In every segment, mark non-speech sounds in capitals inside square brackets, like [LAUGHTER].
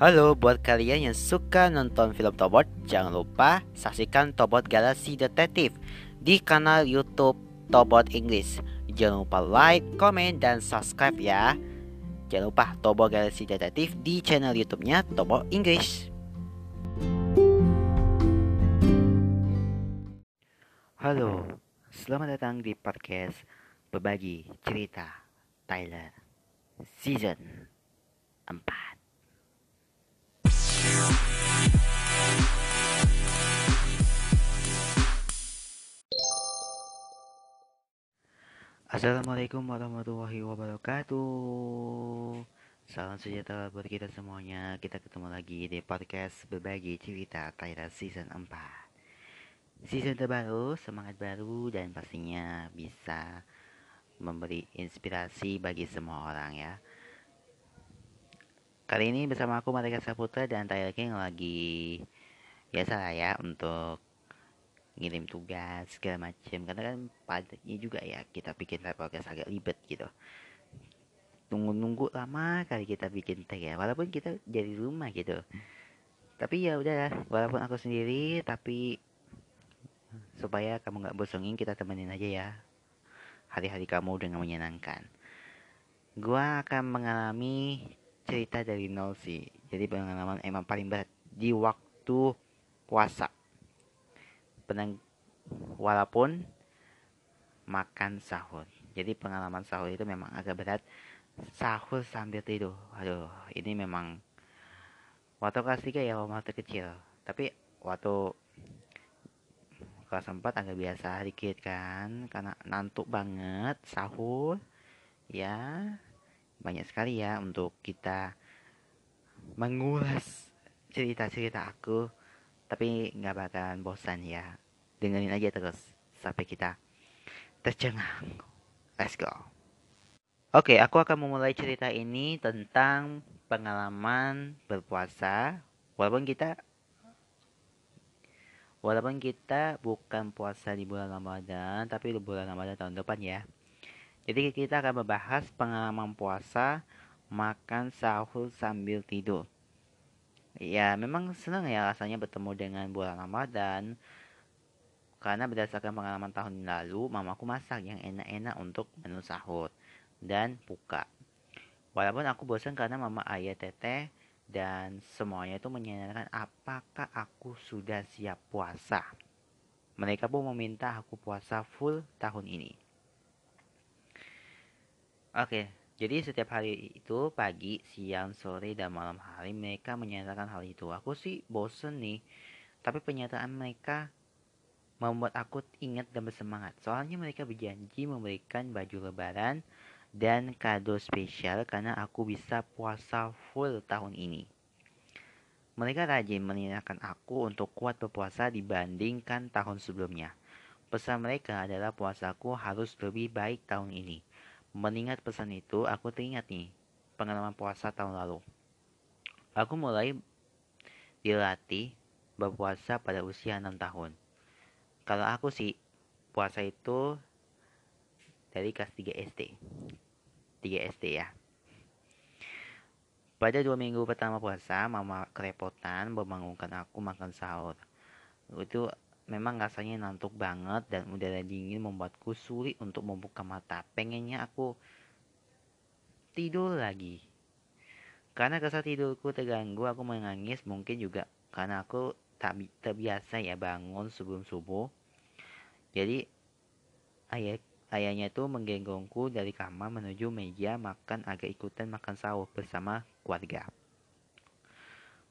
Halo buat kalian yang suka nonton film Tobot, jangan lupa saksikan Tobot Galaxy Detektif di kanal YouTube Tobot English. Jangan lupa like, komen, dan subscribe ya. Jangan lupa Tobot Galaxy Detektif di channel YouTube-nya Tobot English. Halo, selamat datang di podcast Berbagi Cerita Tyler Season 4. Assalamualaikum warahmatullahi wabarakatuh. Salam sejahtera buat kita semuanya. Kita ketemu lagi di podcast Berbagi Cerita Tyra Season 4 Season terbaru, semangat baru Dan pastinya bisa memberi inspirasi bagi semua orang ya Kali ini bersama aku Marika Saputra dan Tyler King lagi Biasa lah ya untuk ngirim tugas segala macam karena kan padatnya juga ya kita bikin podcast agak ribet gitu. Tunggu-nunggu lama kali kita bikin tag ya. Walaupun kita jadi rumah gitu. Tapi ya udah walaupun aku sendiri tapi supaya kamu nggak bosongin kita temenin aja ya. Hari-hari kamu dengan menyenangkan. Gua akan mengalami cerita dari nol sih jadi pengalaman emang paling berat di waktu puasa penang walaupun makan sahur. Jadi pengalaman sahur itu memang agak berat. Sahur sambil tidur. Aduh, ini memang waktu kelas 3 ya waktu kecil. Tapi waktu kelas 4 agak biasa dikit kan karena nantuk banget sahur ya banyak sekali ya untuk kita mengulas cerita-cerita aku. Tapi nggak bakalan bosan ya. Dengerin aja terus sampai kita tercengang. Let's go. Oke aku akan memulai cerita ini tentang pengalaman berpuasa. Walaupun kita walaupun kita bukan puasa di bulan Ramadan tapi di bulan Ramadan tahun depan ya jadi kita akan membahas pengalaman puasa makan sahur sambil tidur Ya, memang senang ya rasanya bertemu dengan bulan Ramadan. Karena berdasarkan pengalaman tahun lalu, mamaku masak yang enak-enak untuk menu sahur dan buka. Walaupun aku bosan karena mama ayah teteh dan semuanya itu menyanyikan apakah aku sudah siap puasa. Mereka pun meminta aku puasa full tahun ini. Oke, jadi setiap hari itu pagi, siang, sore, dan malam hari mereka menyatakan hal itu. Aku sih bosen nih, tapi pernyataan mereka membuat aku ingat dan bersemangat. Soalnya mereka berjanji memberikan baju lebaran dan kado spesial karena aku bisa puasa full tahun ini. Mereka rajin mengingatkan aku untuk kuat berpuasa dibandingkan tahun sebelumnya. Pesan mereka adalah puasaku harus lebih baik tahun ini. Mengingat pesan itu, aku teringat nih pengalaman puasa tahun lalu. Aku mulai dilatih berpuasa pada usia 6 tahun. Kalau aku sih puasa itu dari kelas 3 SD. 3 SD ya. Pada dua minggu pertama puasa, mama kerepotan membangunkan aku makan sahur. Itu memang rasanya ngantuk banget dan udara dingin membuatku sulit untuk membuka mata. Pengennya aku tidur lagi. Karena rasa tidurku terganggu, aku menangis mungkin juga karena aku tak terbiasa ya bangun sebelum subuh. Jadi ayah ayahnya itu menggenggongku dari kamar menuju meja makan agar ikutan makan sahur bersama keluarga.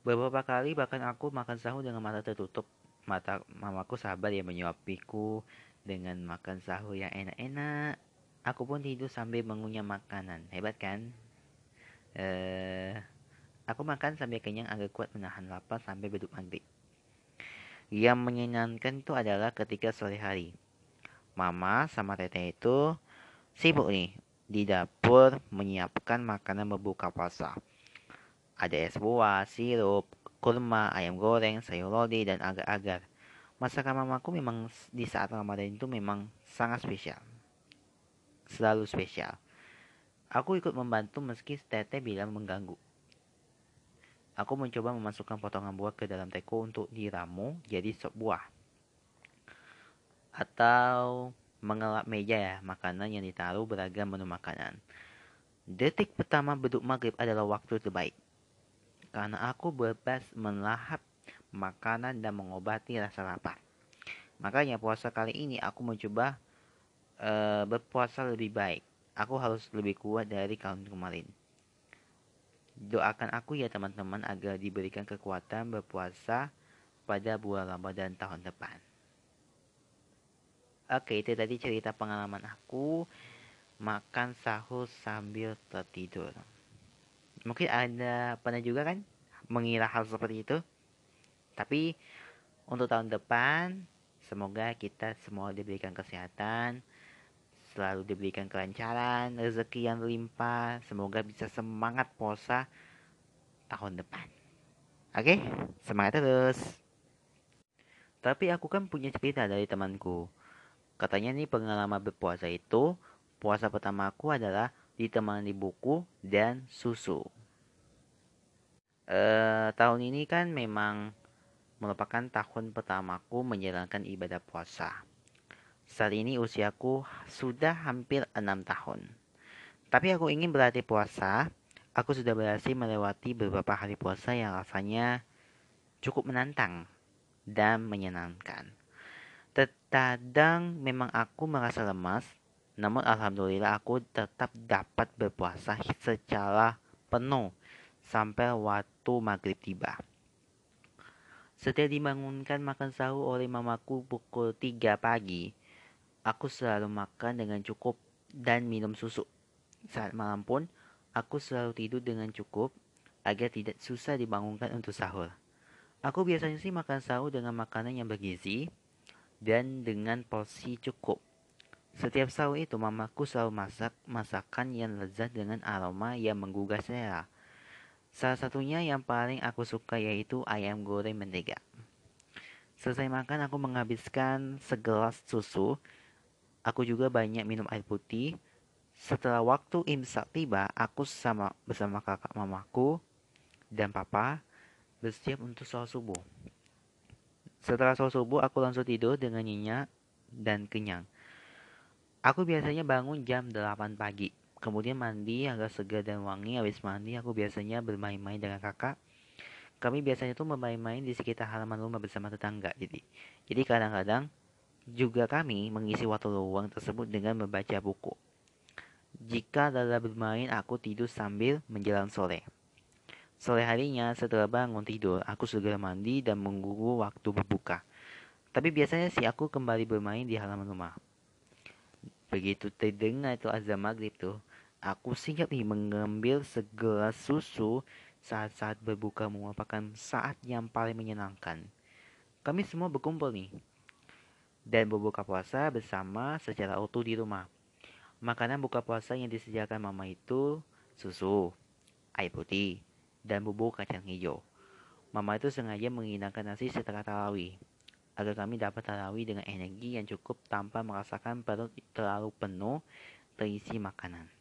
Beberapa kali bahkan aku makan sahur dengan mata tertutup mata mamaku sabar ya menyuapiku dengan makan sahur yang enak-enak. Aku pun tidur sambil mengunyah makanan. Hebat kan? Eh, aku makan sambil kenyang agar kuat menahan lapar sampai beduk maghrib. Yang menyenangkan itu adalah ketika sore hari. Mama sama teteh itu sibuk nih di dapur menyiapkan makanan berbuka puasa. Ada es buah, sirup, kurma, ayam goreng, sayur lodeh, dan agar-agar. Masakan mamaku memang di saat Ramadan itu memang sangat spesial. Selalu spesial. Aku ikut membantu meski teteh bilang mengganggu. Aku mencoba memasukkan potongan buah ke dalam teko untuk diramu jadi sop buah. Atau mengelap meja ya, makanan yang ditaruh beragam menu makanan. Detik pertama beduk maghrib adalah waktu terbaik. Karena aku bebas melahap makanan dan mengobati rasa lapar. Makanya puasa kali ini aku mencoba uh, berpuasa lebih baik. Aku harus lebih kuat dari tahun kemarin. Doakan aku ya teman-teman agar diberikan kekuatan berpuasa pada bulan Ramadan tahun depan. Oke, itu tadi cerita pengalaman aku makan sahur sambil tertidur. Mungkin ada pernah juga kan mengira hal seperti itu. Tapi untuk tahun depan semoga kita semua diberikan kesehatan, selalu diberikan kelancaran, rezeki yang limpah, semoga bisa semangat puasa tahun depan. Oke, semangat terus. Tapi aku kan punya cerita dari temanku. Katanya nih pengalaman berpuasa itu, puasa pertama aku adalah ditemani buku dan susu. Eh, tahun ini kan memang merupakan tahun pertamaku menjalankan ibadah puasa. Saat ini usiaku sudah hampir enam tahun. Tapi aku ingin berlatih puasa. Aku sudah berhasil melewati beberapa hari puasa yang rasanya cukup menantang dan menyenangkan. Terkadang memang aku merasa lemas, namun alhamdulillah aku tetap dapat berpuasa secara penuh sampai waktu maghrib tiba. Setelah dibangunkan makan sahur oleh mamaku pukul 3 pagi, aku selalu makan dengan cukup dan minum susu. Saat malam pun, aku selalu tidur dengan cukup agar tidak susah dibangunkan untuk sahur. Aku biasanya sih makan sahur dengan makanan yang bergizi dan dengan porsi cukup. Setiap sahur itu mamaku selalu masak masakan yang lezat dengan aroma yang menggugah selera. Salah satunya yang paling aku suka yaitu ayam goreng mentega. Selesai makan aku menghabiskan segelas susu Aku juga banyak minum air putih. Setelah waktu imsak tiba, aku sama bersama kakak mamaku dan papa bersiap untuk sholat subuh. Setelah sholat subuh, aku langsung tidur dengan nyenyak dan kenyang. Aku biasanya bangun jam 8 pagi. Kemudian mandi agak segar dan wangi. Habis mandi, aku biasanya bermain-main dengan kakak. Kami biasanya tuh bermain-main di sekitar halaman rumah bersama tetangga. Jadi, jadi kadang-kadang juga kami mengisi waktu luang tersebut dengan membaca buku. Jika dalam bermain, aku tidur sambil menjelang sore. Sore harinya setelah bangun tidur, aku segera mandi dan menunggu waktu berbuka. Tapi biasanya sih aku kembali bermain di halaman rumah. Begitu terdengar itu azan maghrib tuh, aku singkat nih mengambil segelas susu saat-saat berbuka merupakan saat yang paling menyenangkan. Kami semua berkumpul nih, dan berbuka puasa bersama secara utuh di rumah. Makanan buka puasa yang disediakan mama itu susu, air putih, dan bubuk kacang hijau. Mama itu sengaja menghidangkan nasi setelah tarawih, agar kami dapat tarawih dengan energi yang cukup tanpa merasakan perut terlalu penuh terisi makanan.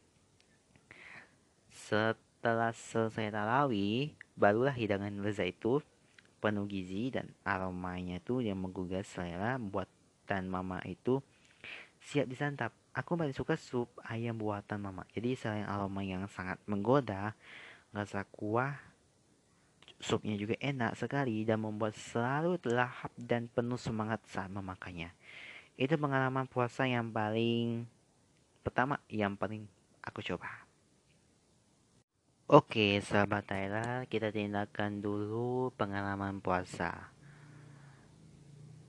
Setelah selesai tarawih, barulah hidangan lezat itu penuh gizi dan aromanya itu yang menggugah selera buatan mama itu siap disantap. Aku paling suka sup ayam buatan mama. Jadi selain aroma yang sangat menggoda, rasa kuah supnya juga enak sekali dan membuat selalu lahap dan penuh semangat saat memakannya. Itu pengalaman puasa yang paling pertama yang paling aku coba. Oke, sahabat Tyler, kita tindakan dulu pengalaman puasa.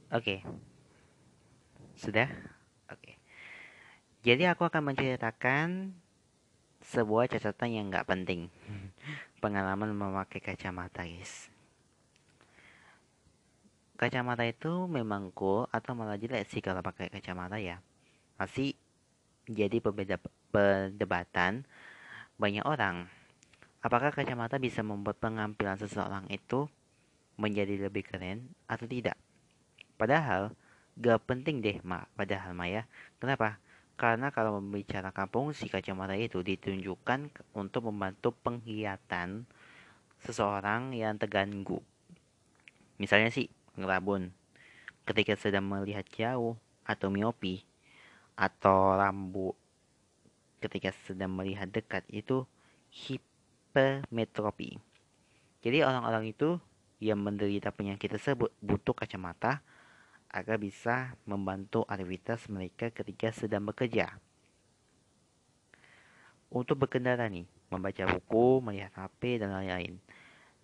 Oke, sudah? Oke. Jadi aku akan menceritakan sebuah catatan yang nggak penting. [LAUGHS] Pengalaman memakai kacamata, guys. Kacamata itu memang cool atau malah jelek sih kalau pakai kacamata ya. Masih jadi perbeda perdebatan banyak orang. Apakah kacamata bisa membuat pengampilan seseorang itu menjadi lebih keren atau tidak? Padahal gak penting deh mak padahal Maya kenapa karena kalau membicarakan fungsi kacamata itu ditunjukkan untuk membantu penglihatan seseorang yang terganggu. Misalnya sih ngerabun ketika sedang melihat jauh atau miopi atau rambu ketika sedang melihat dekat itu hipermetropi. Jadi orang-orang itu yang menderita penyakit tersebut butuh kacamata agar bisa membantu aktivitas mereka ketika sedang bekerja. Untuk berkendara nih, membaca buku, melihat HP, dan lain-lain.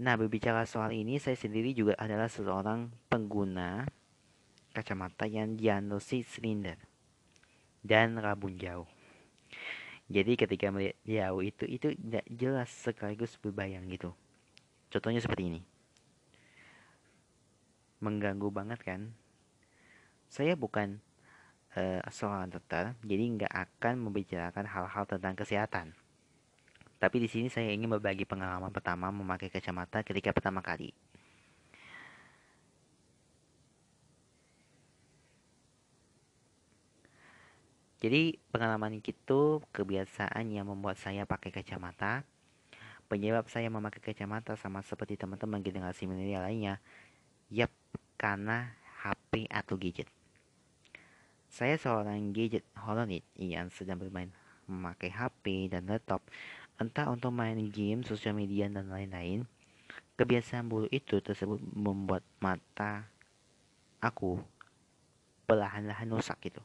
Nah, berbicara soal ini, saya sendiri juga adalah seorang pengguna kacamata yang diagnosis silinder dan rabun jauh. Jadi ketika melihat jauh itu itu tidak jelas sekaligus berbayang gitu. Contohnya seperti ini. Mengganggu banget kan? Saya bukan uh, seorang dokter, jadi nggak akan membicarakan hal-hal tentang kesehatan. Tapi di sini saya ingin berbagi pengalaman pertama memakai kacamata ketika pertama kali. Jadi pengalaman itu kebiasaan yang membuat saya pakai kacamata. Penyebab saya memakai kacamata sama seperti teman-teman generasi milenial lainnya. Yap, karena HP atau gadget. Saya seorang gadget holonit yang sedang bermain memakai HP dan laptop entah untuk main game, sosial media, dan lain-lain. Kebiasaan buruk itu tersebut membuat mata aku perlahan-lahan rusak gitu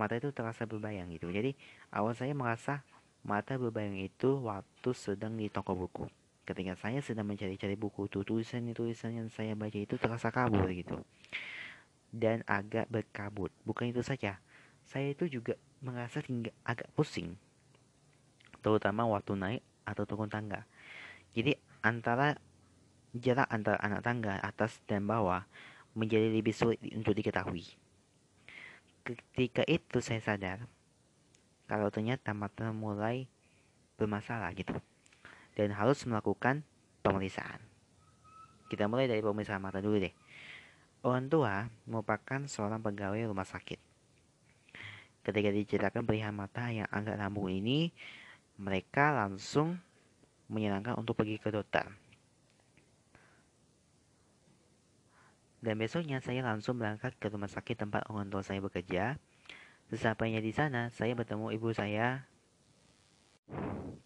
mata itu terasa berbayang gitu. Jadi awal saya merasa mata berbayang itu waktu sedang di toko buku. Ketika saya sedang mencari-cari buku itu tulisan-tulisan yang saya baca itu terasa kabur gitu. Dan agak berkabut. Bukan itu saja saya itu juga merasa tinggal agak pusing. Terutama waktu naik atau turun tangga. Jadi antara jarak antara anak tangga atas dan bawah menjadi lebih sulit untuk diketahui ketika itu saya sadar kalau ternyata mata mulai bermasalah gitu dan harus melakukan pemeriksaan. Kita mulai dari pemeriksaan mata dulu deh. Orang tua merupakan seorang pegawai rumah sakit. Ketika diceritakan perihal mata yang agak lambung ini, mereka langsung menyenangkan untuk pergi ke dokter. Dan besoknya saya langsung berangkat ke rumah sakit tempat orang tua saya bekerja. Sesampainya di sana, saya bertemu ibu saya.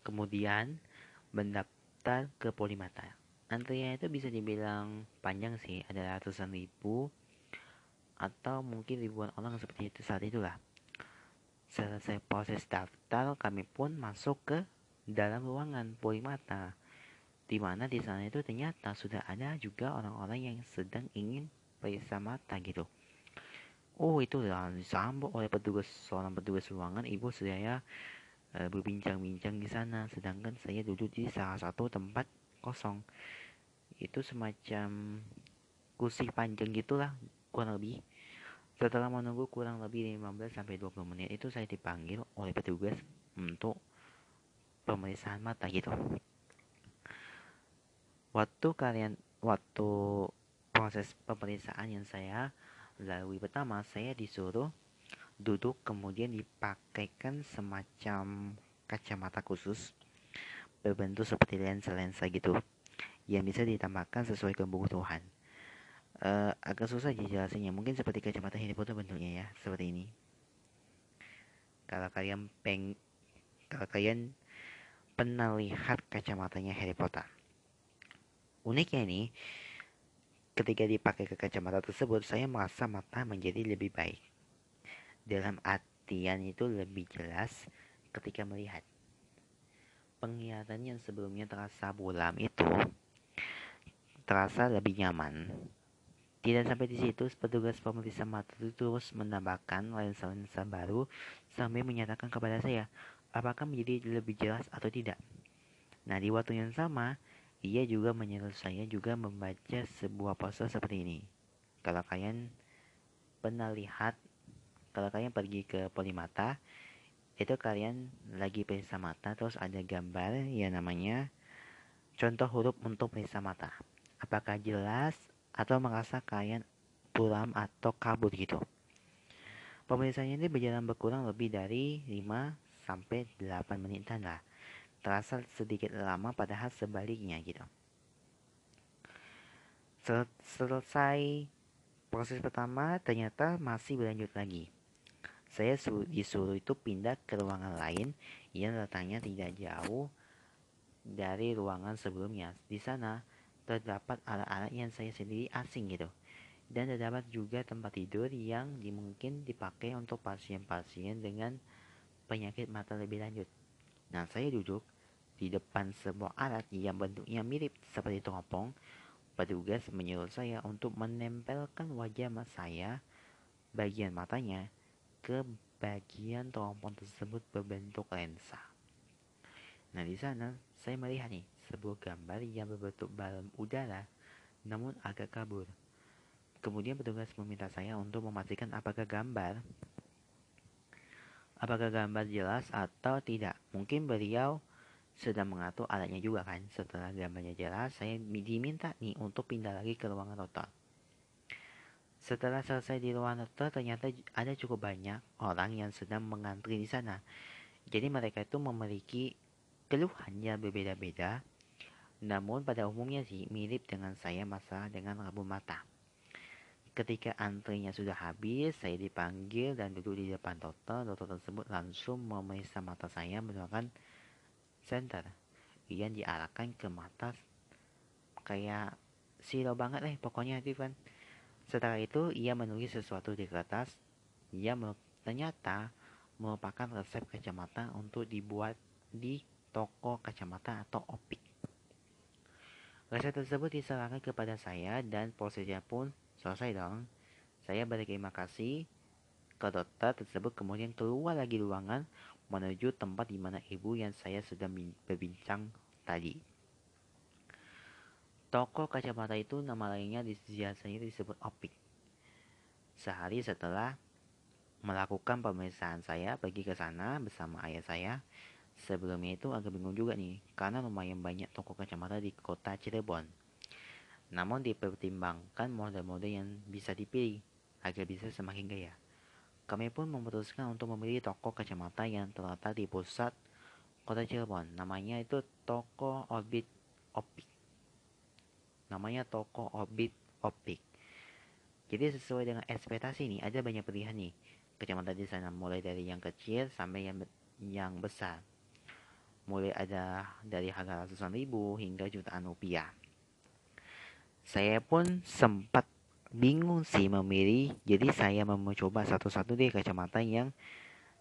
Kemudian mendaftar ke Polimata. Antriannya itu bisa dibilang panjang sih, ada ratusan ribu atau mungkin ribuan orang seperti itu saat itulah. Selesai proses daftar, kami pun masuk ke dalam ruangan Polimata di mana di sana itu ternyata sudah ada juga orang-orang yang sedang ingin periksa mata gitu. Oh itu disambut oleh petugas seorang petugas ruangan. Ibu saya e, berbincang-bincang di sana. Sedangkan saya duduk di salah satu tempat kosong. Itu semacam kursi panjang gitulah kurang lebih. Setelah menunggu kurang lebih 15 sampai 20 menit itu saya dipanggil oleh petugas untuk pemeriksaan mata gitu waktu kalian waktu proses pemeriksaan yang saya lalui pertama saya disuruh duduk kemudian dipakaikan semacam kacamata khusus berbentuk seperti lensa-lensa gitu yang bisa ditambahkan sesuai kebutuhan. Uh, agak susah dijelasinnya. Mungkin seperti kacamata Harry Potter bentuknya ya seperti ini. Kalau kalian peng kalau kalian pernah lihat kacamatanya Harry Potter Uniknya ini, ketika dipakai ke kacamata tersebut, saya merasa mata menjadi lebih baik. Dalam artian itu lebih jelas ketika melihat. Penglihatan yang sebelumnya terasa buram itu terasa lebih nyaman. Tidak sampai di situ, petugas pemeriksa mata itu terus menambahkan lensa-lensa baru sambil menyatakan kepada saya apakah menjadi lebih jelas atau tidak. Nah, di waktu yang sama, ia juga menyuruh saya juga membaca sebuah poster seperti ini. Kalau kalian pernah lihat, kalau kalian pergi ke Polimata, itu kalian lagi periksa mata, terus ada gambar yang namanya contoh huruf untuk periksa mata. Apakah jelas atau merasa kalian puram atau kabut gitu. Pemeriksaan ini berjalan berkurang lebih dari 5 sampai 8 menitan lah. Terasa sedikit lama padahal sebaliknya gitu. Sel selesai proses pertama ternyata masih berlanjut lagi. Saya disuruh itu pindah ke ruangan lain yang letaknya tidak jauh dari ruangan sebelumnya. Di sana terdapat alat-alat yang saya sendiri asing gitu. Dan terdapat juga tempat tidur yang dimungkin dipakai untuk pasien-pasien dengan penyakit mata lebih lanjut. Nah, saya duduk di depan sebuah alat yang bentuknya mirip seperti teropong. Petugas menyuruh saya untuk menempelkan wajah saya bagian matanya ke bagian teropong tersebut berbentuk lensa. Nah, di sana saya melihat nih sebuah gambar yang berbentuk balon udara namun agak kabur. Kemudian petugas meminta saya untuk memastikan apakah gambar apakah gambar jelas atau tidak. Mungkin beliau sedang mengatur alatnya juga kan. Setelah gambarnya jelas, saya diminta nih untuk pindah lagi ke ruangan dokter. Setelah selesai di ruang dokter, ternyata ada cukup banyak orang yang sedang mengantri di sana. Jadi mereka itu memiliki keluhan yang berbeda-beda. Namun pada umumnya sih mirip dengan saya masalah dengan rabu mata. Ketika antrinya sudah habis, saya dipanggil dan duduk di depan dokter. Dokter tersebut langsung memeriksa mata saya menggunakan senter yang diarahkan ke mata kayak silo banget deh pokoknya itu kan. Setelah itu, ia menulis sesuatu di kertas. Ia ternyata merupakan resep kacamata untuk dibuat di toko kacamata atau opik. Resep tersebut diserahkan kepada saya dan prosesnya pun selesai dong. Saya berterima kasih ke dokter tersebut kemudian keluar lagi ruangan menuju tempat di mana ibu yang saya sedang berbincang tadi. Toko kacamata itu nama lainnya biasanya disebut opik. Sehari setelah melakukan pemeriksaan saya pergi ke sana bersama ayah saya. Sebelumnya itu agak bingung juga nih, karena lumayan banyak toko kacamata di kota Cirebon. Namun dipertimbangkan model-model yang bisa dipilih agar bisa semakin gaya. Kami pun memutuskan untuk memilih toko kacamata yang terletak di pusat kota Cirebon. Namanya itu Toko Orbit Opik namanya toko Orbit Optik. Jadi sesuai dengan ekspektasi nih, ada banyak pilihan nih. Kacamata di sana mulai dari yang kecil sampai yang yang besar. Mulai ada dari harga ratusan ribu hingga jutaan rupiah. Saya pun sempat bingung sih memilih, jadi saya mencoba satu-satu deh kacamata yang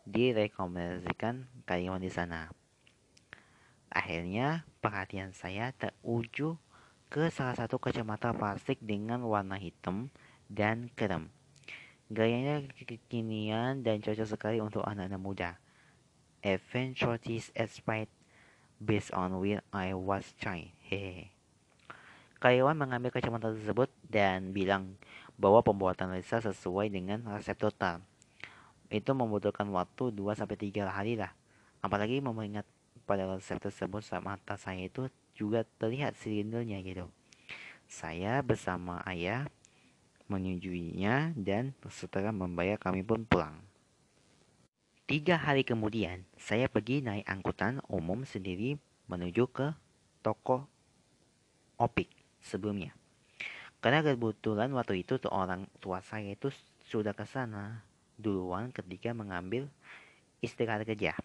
direkomendasikan karyawan di sana. Akhirnya perhatian saya teruju ke salah satu kacamata plastik dengan warna hitam dan krem. Gayanya kekinian dan cocok sekali untuk anak-anak muda. Adventures aspect based on where I was child. Hehe. Karyawan mengambil kacamata tersebut dan bilang bahwa pembuatan lensa sesuai dengan resep total. Itu membutuhkan waktu 2-3 hari lah. Apalagi mengingat pada resep tersebut mata saya itu juga terlihat silindernya gitu. Saya bersama ayah menyetujuinya dan setelah membayar kami pun pulang. Tiga hari kemudian, saya pergi naik angkutan umum sendiri menuju ke toko Opik sebelumnya. Karena kebetulan waktu itu tuh orang tua saya itu sudah ke sana duluan ketika mengambil istirahat kerja.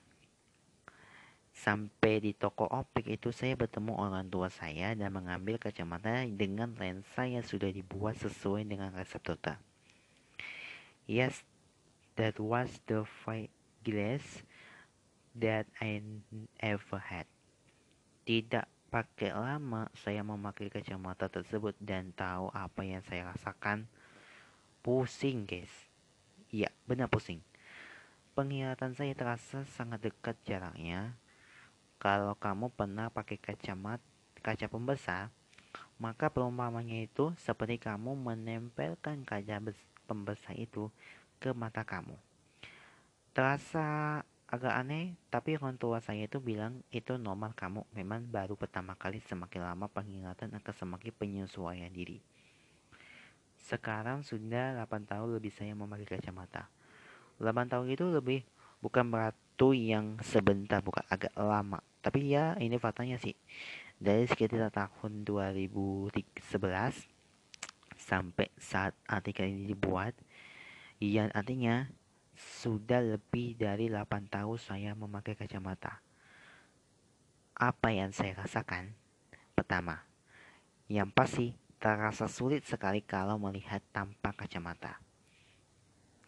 Sampai di toko optik itu saya bertemu orang tua saya dan mengambil kacamata dengan lensa yang sudah dibuat sesuai dengan resep dokter. Yes, that was the five glass that I ever had. Tidak pakai lama saya memakai kacamata tersebut dan tahu apa yang saya rasakan. Pusing guys. Iya, benar pusing. Penglihatan saya terasa sangat dekat jaraknya kalau kamu pernah pakai kacamata kaca pembesar, maka perumpamannya itu seperti kamu menempelkan kaca pembesar itu ke mata kamu. Terasa agak aneh, tapi orang tua saya itu bilang itu normal kamu memang baru pertama kali semakin lama pengingatan akan semakin penyesuaian diri. Sekarang sudah 8 tahun lebih saya memakai kacamata. 8 tahun itu lebih bukan batu yang sebentar bukan agak lama tapi ya ini faktanya sih dari sekitar tahun 2011 sampai saat artikel ini dibuat yang artinya sudah lebih dari 8 tahun saya memakai kacamata apa yang saya rasakan pertama yang pasti terasa sulit sekali kalau melihat tanpa kacamata.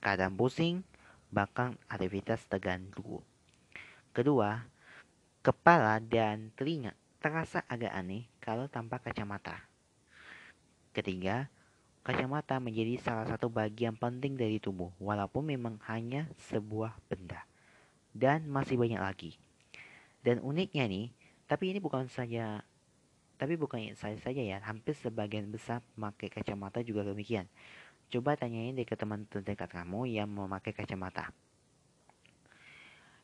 Kadang pusing, bahkan aktivitas terganggu. Kedua, kepala dan telinga terasa agak aneh kalau tanpa kacamata. Ketiga, kacamata menjadi salah satu bagian penting dari tubuh, walaupun memang hanya sebuah benda. Dan masih banyak lagi. Dan uniknya nih, tapi ini bukan saja tapi bukan saya saja ya, hampir sebagian besar memakai kacamata juga demikian. Coba tanyain deh ke teman terdekat kamu yang memakai kacamata.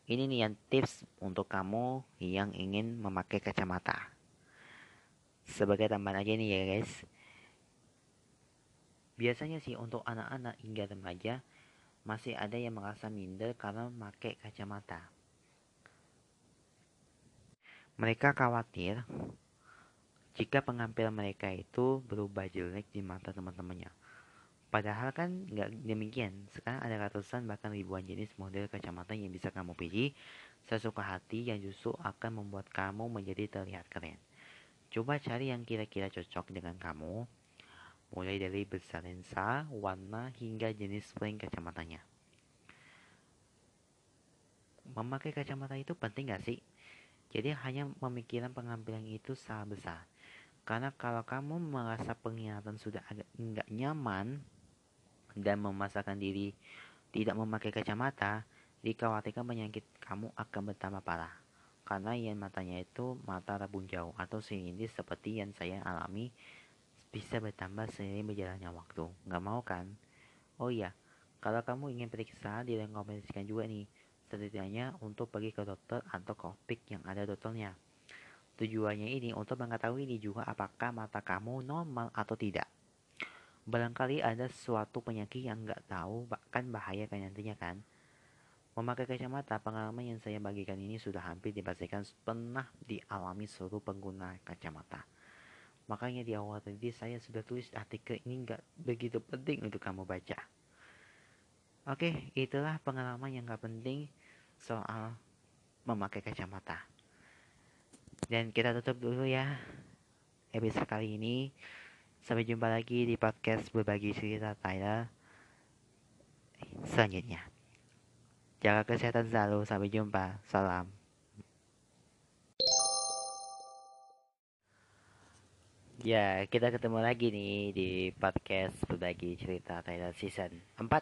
Ini nih yang tips untuk kamu yang ingin memakai kacamata. Sebagai tambahan aja nih ya guys. Biasanya sih untuk anak-anak hingga remaja masih ada yang merasa minder karena memakai kacamata. Mereka khawatir jika pengampilan mereka itu berubah jelek di mata teman-temannya. Padahal kan nggak demikian. Sekarang ada ratusan bahkan ribuan jenis model kacamata yang bisa kamu pilih sesuka hati yang justru akan membuat kamu menjadi terlihat keren. Coba cari yang kira-kira cocok dengan kamu, mulai dari besar lensa, warna, hingga jenis frame kacamatanya. Memakai kacamata itu penting gak sih? Jadi hanya memikirkan pengambilan itu sangat besar. Karena kalau kamu merasa penglihatan sudah agak enggak nyaman dan memasakkan diri tidak memakai kacamata, dikhawatirkan penyakit kamu akan bertambah parah. Karena yang matanya itu mata rabun jauh atau sinindis seperti yang saya alami bisa bertambah seiring berjalannya waktu. Nggak mau kan? Oh iya, kalau kamu ingin periksa direkomendasikan juga nih, setidaknya untuk pergi ke dokter atau ke optik yang ada dokternya. Tujuannya ini untuk mengetahui ini juga apakah mata kamu normal atau tidak. Barangkali ada suatu penyakit yang nggak tahu, bahkan bahaya kan nantinya kan. Memakai kacamata, pengalaman yang saya bagikan ini sudah hampir dipastikan pernah dialami seluruh pengguna kacamata. Makanya di awal tadi saya sudah tulis artikel ini nggak begitu penting untuk kamu baca. Oke, itulah pengalaman yang nggak penting soal memakai kacamata. Dan kita tutup dulu ya episode kali ini. Sampai jumpa lagi di podcast berbagi cerita Tyler selanjutnya. Jaga kesehatan selalu. Sampai jumpa. Salam. Ya, kita ketemu lagi nih di podcast berbagi cerita Tyler season 4.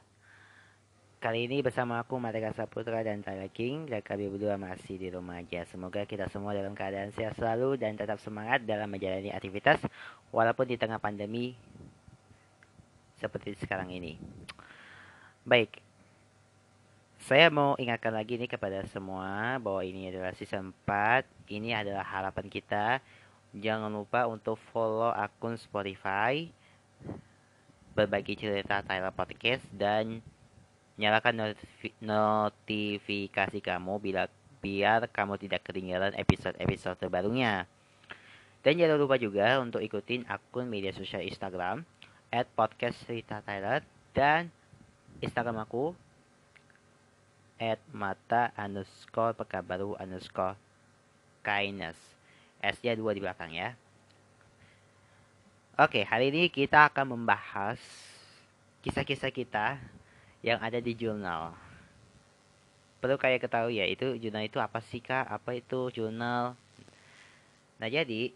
Kali ini bersama aku Marika Saputra dan Tyler King dan kami berdua masih di rumah aja. Semoga kita semua dalam keadaan sehat selalu dan tetap semangat dalam menjalani aktivitas walaupun di tengah pandemi seperti sekarang ini. Baik, saya mau ingatkan lagi nih kepada semua bahwa ini adalah season 4. Ini adalah harapan kita. Jangan lupa untuk follow akun Spotify berbagi cerita Tyler Podcast dan Nyalakan notifikasi kamu bila biar kamu tidak ketinggalan episode-episode terbarunya. Dan jangan lupa juga untuk ikutin akun media sosial Instagram at podcast cerita Thailand dan Instagram aku at mata underscore pekabaru underscore kindness. S-nya dua di belakang ya. Oke, hari ini kita akan membahas kisah-kisah kita yang ada di jurnal. Perlu kayak ketahui ya, itu jurnal itu apa sih kak? Apa itu jurnal? Nah jadi,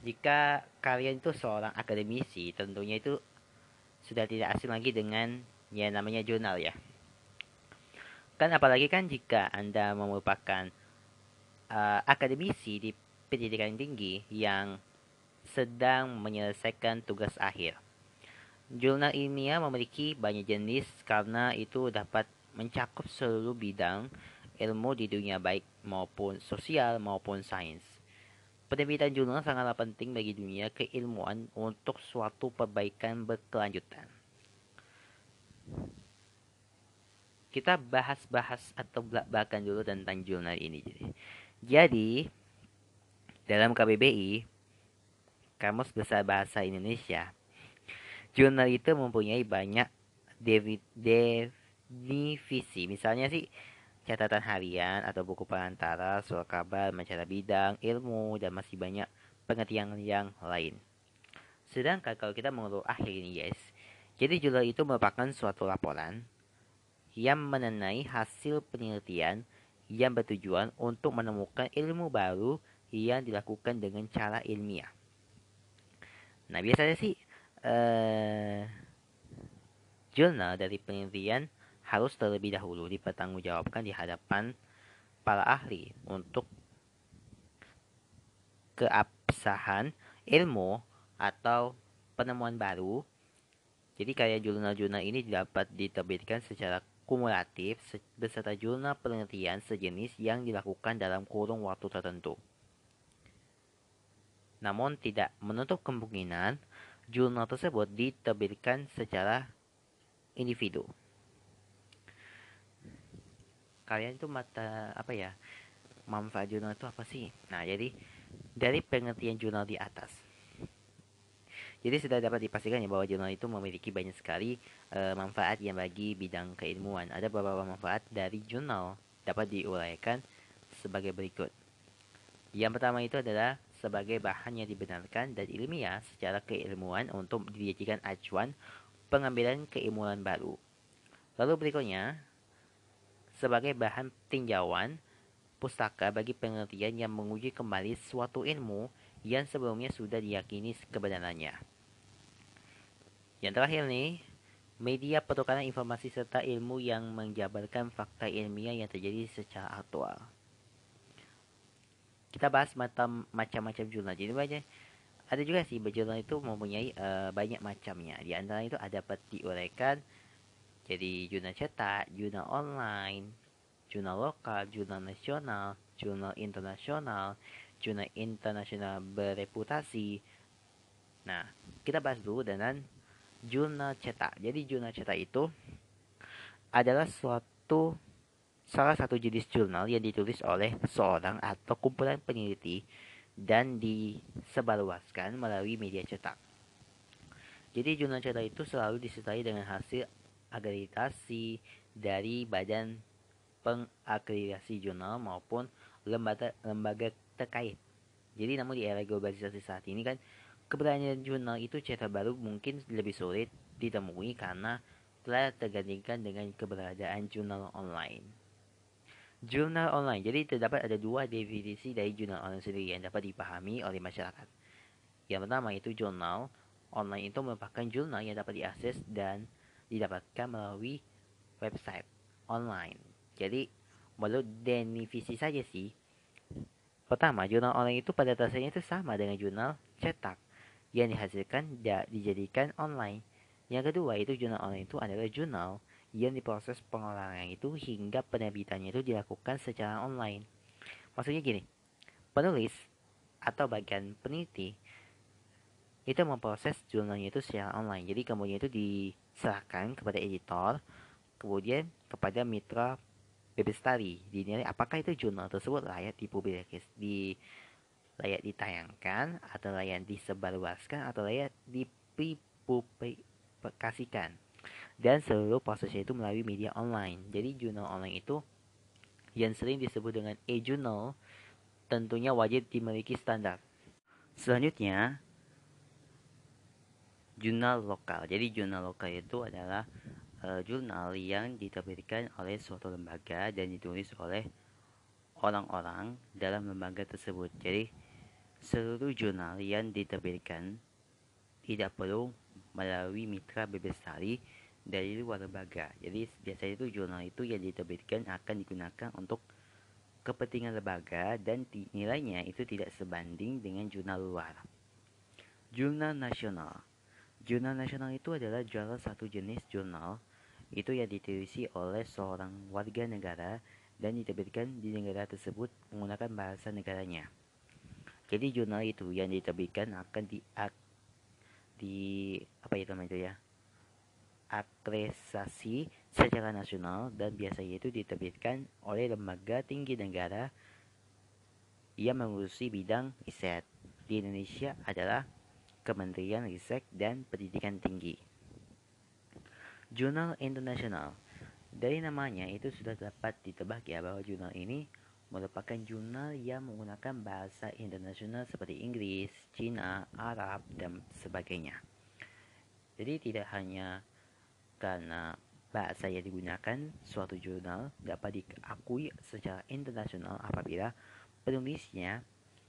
jika kalian itu seorang akademisi, tentunya itu sudah tidak asing lagi dengan yang namanya jurnal ya. Kan apalagi kan jika Anda merupakan uh, akademisi di pendidikan tinggi yang sedang menyelesaikan tugas akhir. Jurnal ilmiah memiliki banyak jenis karena itu dapat mencakup seluruh bidang ilmu di dunia baik maupun sosial maupun sains. Penerbitan jurnal sangatlah penting bagi dunia keilmuan untuk suatu perbaikan berkelanjutan. kita bahas-bahas atau belak-belakan dulu tentang jurnal ini. Jadi, jadi dalam KBBI, Kamus Besar Bahasa Indonesia, jurnal itu mempunyai banyak definisi. Misalnya sih catatan harian atau buku perantara, surat kabar, majalah bidang, ilmu, dan masih banyak pengertian yang lain. Sedangkan kalau kita menurut akhir ini guys, jadi jurnal itu merupakan suatu laporan yang mengenai hasil penelitian yang bertujuan untuk menemukan ilmu baru yang dilakukan dengan cara ilmiah. Nah, biasanya sih eh, jurnal dari penelitian harus terlebih dahulu dipertanggungjawabkan di hadapan para ahli untuk keabsahan ilmu atau penemuan baru. Jadi kayak jurnal-jurnal ini dapat diterbitkan secara kumulatif beserta jurnal penelitian sejenis yang dilakukan dalam kurung waktu tertentu. Namun tidak menutup kemungkinan jurnal tersebut diterbitkan secara individu. Kalian itu mata apa ya? Manfaat jurnal itu apa sih? Nah, jadi dari pengertian jurnal di atas jadi sudah dapat dipastikan ya bahwa jurnal itu memiliki banyak sekali e, manfaat yang bagi bidang keilmuan. Ada beberapa manfaat dari jurnal dapat diuraikan sebagai berikut. Yang pertama itu adalah sebagai bahan yang dibenarkan dan ilmiah secara keilmuan untuk dijadikan acuan pengambilan keilmuan baru. Lalu berikutnya, sebagai bahan tinjauan pustaka bagi pengertian yang menguji kembali suatu ilmu yang sebelumnya sudah diyakini kebenarannya. Yang terakhir nih, media pertukaran informasi serta ilmu yang menjabarkan fakta ilmiah yang terjadi secara aktual. Kita bahas macam-macam jurnal. Jadi banyak ada juga sih jurnal itu mempunyai uh, banyak macamnya. Di antara itu ada dapat diuraikan jadi jurnal cetak, jurnal online, jurnal lokal, jurnal nasional, jurnal internasional, jurnal internasional bereputasi. Nah, kita bahas dulu dengan jurnal cetak. Jadi jurnal cetak itu adalah suatu salah satu jenis jurnal yang ditulis oleh seorang atau kumpulan peneliti dan disebarluaskan melalui media cetak. Jadi jurnal cetak itu selalu disertai dengan hasil akreditasi dari badan pengakreditasi jurnal maupun lembaga lembaga terkait. Jadi namun di era globalisasi saat ini kan keberadaan jurnal itu cetak baru mungkin lebih sulit ditemui karena telah tergantikan dengan keberadaan jurnal online. Jurnal online. Jadi terdapat ada dua definisi dari jurnal online sendiri yang dapat dipahami oleh masyarakat. Yang pertama itu jurnal online itu merupakan jurnal yang dapat diakses dan didapatkan melalui website online. Jadi menurut definisi saja sih Pertama, jurnal online itu pada dasarnya itu sama dengan jurnal cetak yang dihasilkan dan dijadikan online. Yang kedua, itu jurnal online itu adalah jurnal yang diproses pengolahan itu hingga penerbitannya itu dilakukan secara online. Maksudnya gini, penulis atau bagian peneliti itu memproses jurnalnya itu secara online. Jadi kemudian itu diserahkan kepada editor, kemudian kepada mitra Bebestari dinilai apakah itu jurnal tersebut layak dipublikasi di layak ditayangkan atau layak disebarluaskan atau layak dipublikasikan dan seluruh prosesnya itu melalui media online. Jadi jurnal online itu yang sering disebut dengan e-journal tentunya wajib dimiliki standar. Selanjutnya jurnal lokal. Jadi jurnal lokal itu adalah uh, jurnal yang diterbitkan oleh suatu lembaga dan ditulis oleh orang-orang dalam lembaga tersebut. Jadi seluruh jurnal yang diterbitkan tidak perlu melalui mitra Bebestari dari luar lembaga. Jadi biasanya itu jurnal itu yang diterbitkan akan digunakan untuk kepentingan lembaga dan nilainya itu tidak sebanding dengan jurnal luar. Jurnal nasional. Jurnal nasional itu adalah salah satu jenis jurnal itu yang ditulisi oleh seorang warga negara dan diterbitkan di negara tersebut menggunakan bahasa negaranya. Jadi jurnal itu yang diterbitkan akan di di apa itu namanya itu ya? Akreditasi secara nasional dan biasanya itu diterbitkan oleh lembaga tinggi negara yang mengurusi bidang riset. Di Indonesia adalah Kementerian Riset dan Pendidikan Tinggi. Jurnal Internasional Dari namanya itu sudah dapat ditebak ya bahwa jurnal ini merupakan jurnal yang menggunakan bahasa internasional seperti Inggris, Cina, Arab, dan sebagainya. Jadi tidak hanya karena bahasa yang digunakan, suatu jurnal dapat diakui secara internasional apabila penulisnya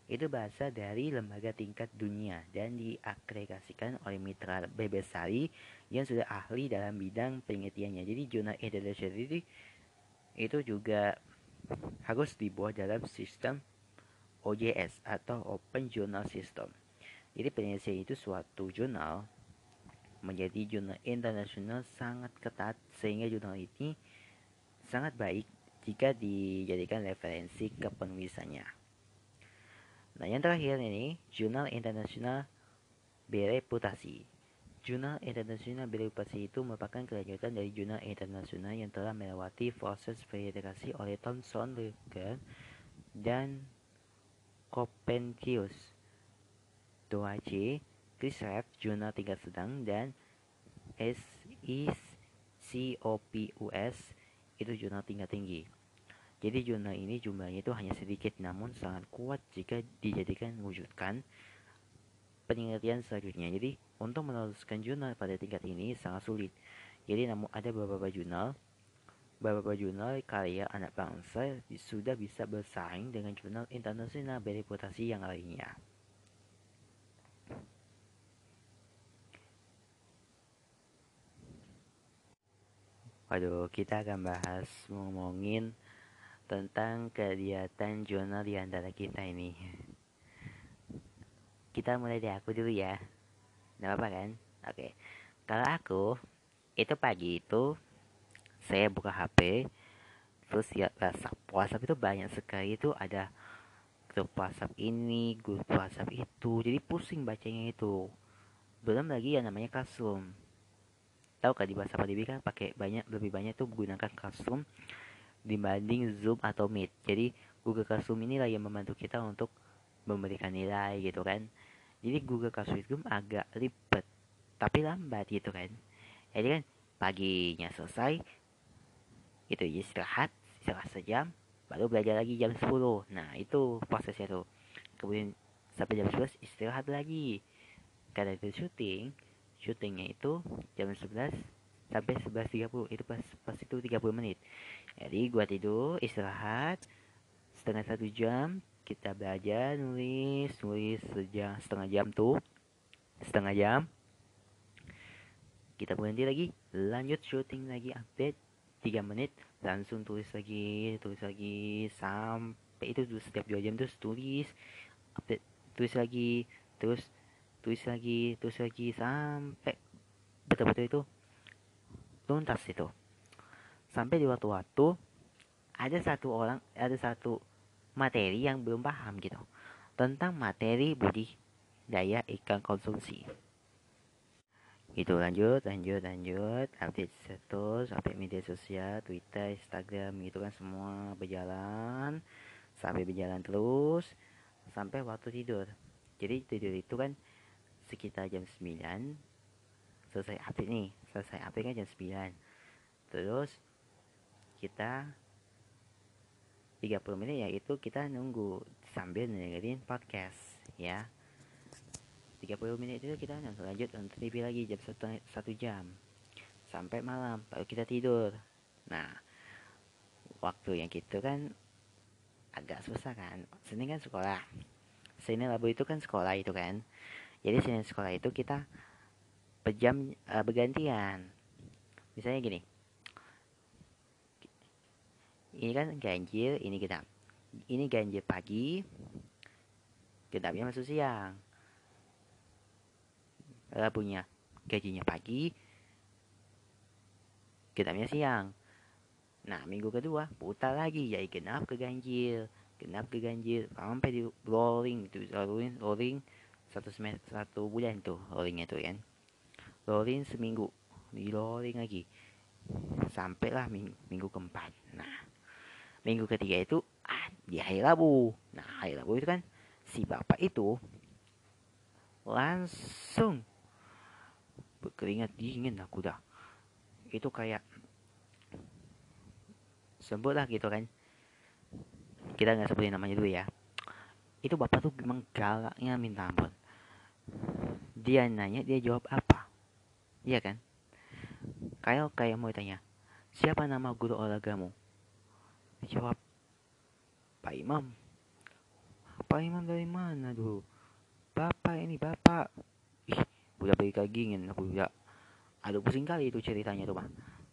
itu bahasa dari lembaga tingkat dunia dan diakreditasikan oleh mitra Bebesari yang sudah ahli dalam bidang penelitiannya. Jadi jurnal internasional itu, itu juga harus dibuat dalam sistem OJS atau Open Journal System. Jadi penelitian itu suatu jurnal menjadi jurnal internasional sangat ketat sehingga jurnal ini sangat baik jika dijadikan referensi ke penulisannya. Nah, yang terakhir ini jurnal internasional bereputasi. Jurnal internasional bereputasi itu merupakan kelanjutan dari jurnal internasional yang telah melewati proses verifikasi oleh Thomson Reuters dan Copernicus. 2C CRISPR jurnal tingkat sedang dan SICOPUS itu jurnal tingkat tinggi. Jadi jurnal ini jumlahnya itu hanya sedikit namun sangat kuat jika dijadikan wujudkan penelitian selanjutnya. Jadi untuk meneruskan jurnal pada tingkat ini sangat sulit. Jadi namun ada beberapa jurnal beberapa jurnal karya anak bangsa sudah bisa bersaing dengan jurnal internasional bereputasi yang lainnya. Waduh, kita akan bahas ngomongin tentang kegiatan jurnal di antara kita ini. Kita mulai dari aku dulu ya. Gak apa-apa kan? Oke. Kalau aku, itu pagi itu saya buka HP, terus ya WhatsApp. WhatsApp itu banyak sekali itu ada grup WhatsApp ini, grup WhatsApp itu. Jadi pusing bacanya itu. Belum lagi yang namanya Classroom tahu kan di bahasa Padibi kan pakai banyak lebih banyak tuh menggunakan Classroom dibanding Zoom atau Meet. Jadi Google Classroom inilah yang membantu kita untuk memberikan nilai gitu kan. Jadi Google Classroom agak ribet tapi lambat gitu kan. Jadi kan paginya selesai itu istirahat istirahat sejam baru belajar lagi jam 10 nah itu prosesnya tuh kemudian sampai jam 11 istirahat lagi karena itu syuting syutingnya itu jam 11 sampai 11.30 itu pas pas itu 30 menit. Jadi gua tidur istirahat setengah satu jam kita belajar nulis nulis sejam setengah jam tuh setengah jam. Kita berhenti lagi lanjut syuting lagi update 3 menit langsung tulis lagi tulis lagi sampai itu setiap dua jam terus tulis update tulis lagi terus tulis lagi tulis lagi sampai betul-betul itu tuntas itu. Sampai di waktu-waktu ada satu orang ada satu materi yang belum paham gitu tentang materi budi daya ikan konsumsi. Itu lanjut lanjut lanjut. Update status update media sosial twitter instagram gitu kan semua berjalan. Sampai berjalan terus sampai waktu tidur. Jadi tidur itu kan sekitar jam 9 selesai update nih selesai update kan jam 9 terus kita 30 menit yaitu kita nunggu sambil dengerin podcast ya. 30 menit itu kita lanjut untuk TV lagi jam satu, satu jam. Sampai malam baru kita tidur. Nah waktu yang gitu kan agak susah kan. Senin kan sekolah. Senin Rabu itu kan sekolah itu kan jadi Senin sekolah itu kita pejam uh, bergantian. Misalnya gini. Ini kan ganjil ini genap ini ganjil pagi genapnya masuk siang. Punya gajinya pagi genapnya siang. Nah minggu kedua putar lagi jadi genap ke ganjil genap ke ganjil sampai di rolling itu rolling rolling satu semester satu bulan tuh rollingnya tuh kan. Rolling seminggu. Di rolling lagi. Sampailah minggu, minggu keempat. Nah minggu ketiga itu ah, di hari Rabu. Nah hari Rabu itu kan si bapak itu langsung berkeringat dingin aku dah. Itu kayak sebut lah gitu kan. Kita nggak sebutin namanya dulu ya. Itu bapak tuh memang galaknya minta ampun dia nanya dia jawab apa? Iya kan? Kayak kayak mau tanya siapa nama guru olahragamu? Jawab Pak Imam. Pak Imam dari mana dulu Bapak ini bapak. Ih udah balik lagi ingin aku udah aduh pusing kali itu ceritanya tuh mah